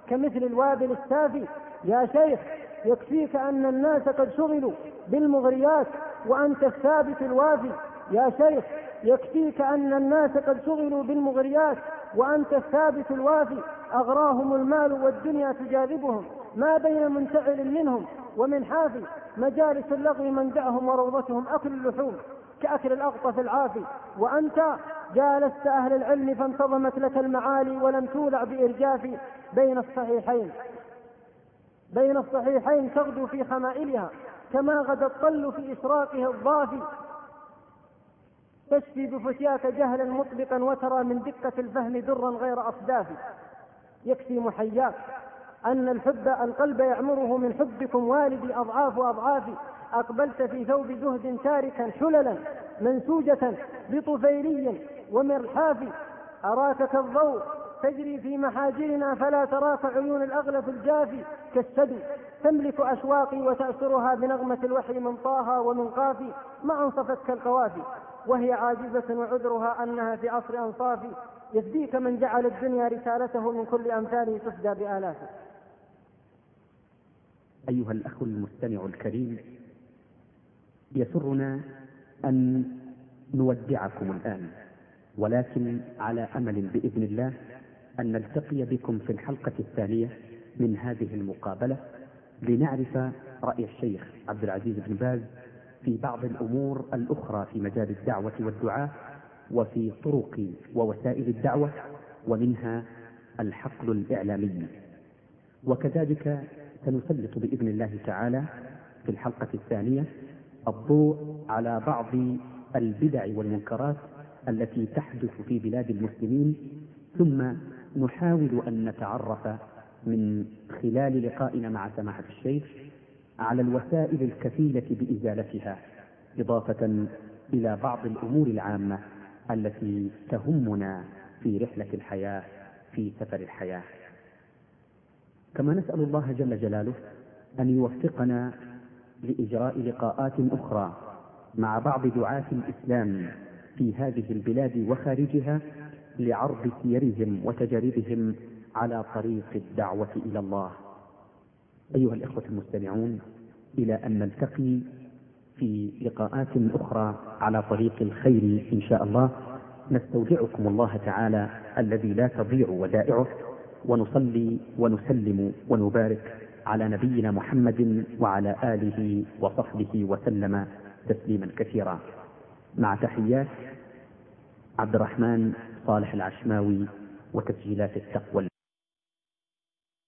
كمثل الوابل السافي. يا شيخ يكفيك أن الناس قد شغلوا بالمغريات وأنت الثابت الوافي يا شيخ يكفيك أن الناس قد شغلوا بالمغريات وأنت الثابت الوافي أغراهم المال والدنيا تجاذبهم. ما بين منتعل منهم ومن حافي. مجالس اللغو منجعهم وروضتهم أكل اللحوم. كأكل الأغطس العافي وأنت جالست أهل العلم فانتظمت لك المعالي ولم تولع بإرجاف بين الصحيحين. بين الصحيحين تغدو في خمائلها كما غدا الطل في إشراقه الضافي تشفي بفتياك جهلا مطبقا وترى من دقة الفهم درا غير أصداف. يكفي محياك أن الحب القلب يعمره من حبكم والدي أضعاف أضعاف أقبلت في ثوب زهد تاركا حللا منسوجة بطفيلي ومرحاف. أراك كالضوء تجري في محاجرنا فلا تراك عيون الأغلف الجافي كالسدو تملك أشواقي وتأسرها بنغمة الوحي من طه ومن قافي ما أنصفت كالقوافي وهي عاجزة وعذرها أنها في عصر أنصافي يفديك من جعل الدنيا رسالته من كل أمثاله تفدى بآلافه
أيها الأخ المستمع الكريم يسرنا أن نودعكم الآن ولكن على أمل بإذن الله أن نلتقي بكم في الحلقة الثانية من هذه المقابلة لنعرف رأي الشيخ عبد العزيز بن باز في بعض الأمور الأخرى في مجال الدعوة والدعاء وفي طرق ووسائل الدعوة ومنها الحقل الإعلامي. وكذلك سنسلط بإذن الله تعالى في الحلقة الثانية الضوء على بعض البدع والمنكرات التي تحدث في بلاد المسلمين ثم نحاول أن نتعرف من خلال لقائنا مع سماحة الشيخ على الوسائل الكفيلة بإزالتها إضافة إلى بعض الأمور العامة التي تهمنا في رحلة الحياة في سفر الحياة. كما نسأل الله جل جلاله أن يوفقنا لإجراء لقاءات أخرى مع بعض دعاة الإسلام في هذه البلاد وخارجها لعرض سيرهم وتجاربهم على طريق الدعوة إلى الله. أيها الإخوة المستمعون إلى أن نلتقي في لقاءات أخرى على طريق الخير إن شاء الله. نستودعكم الله تعالى الذي لا تضيع ودائعه ونصلي ونسلم ونبارك على نبينا محمد وعلى آله وصحبه وسلم تسليما كثيرا. مع تحيات عبد الرحمن صالح العشماوي وتسجيلات التقوى.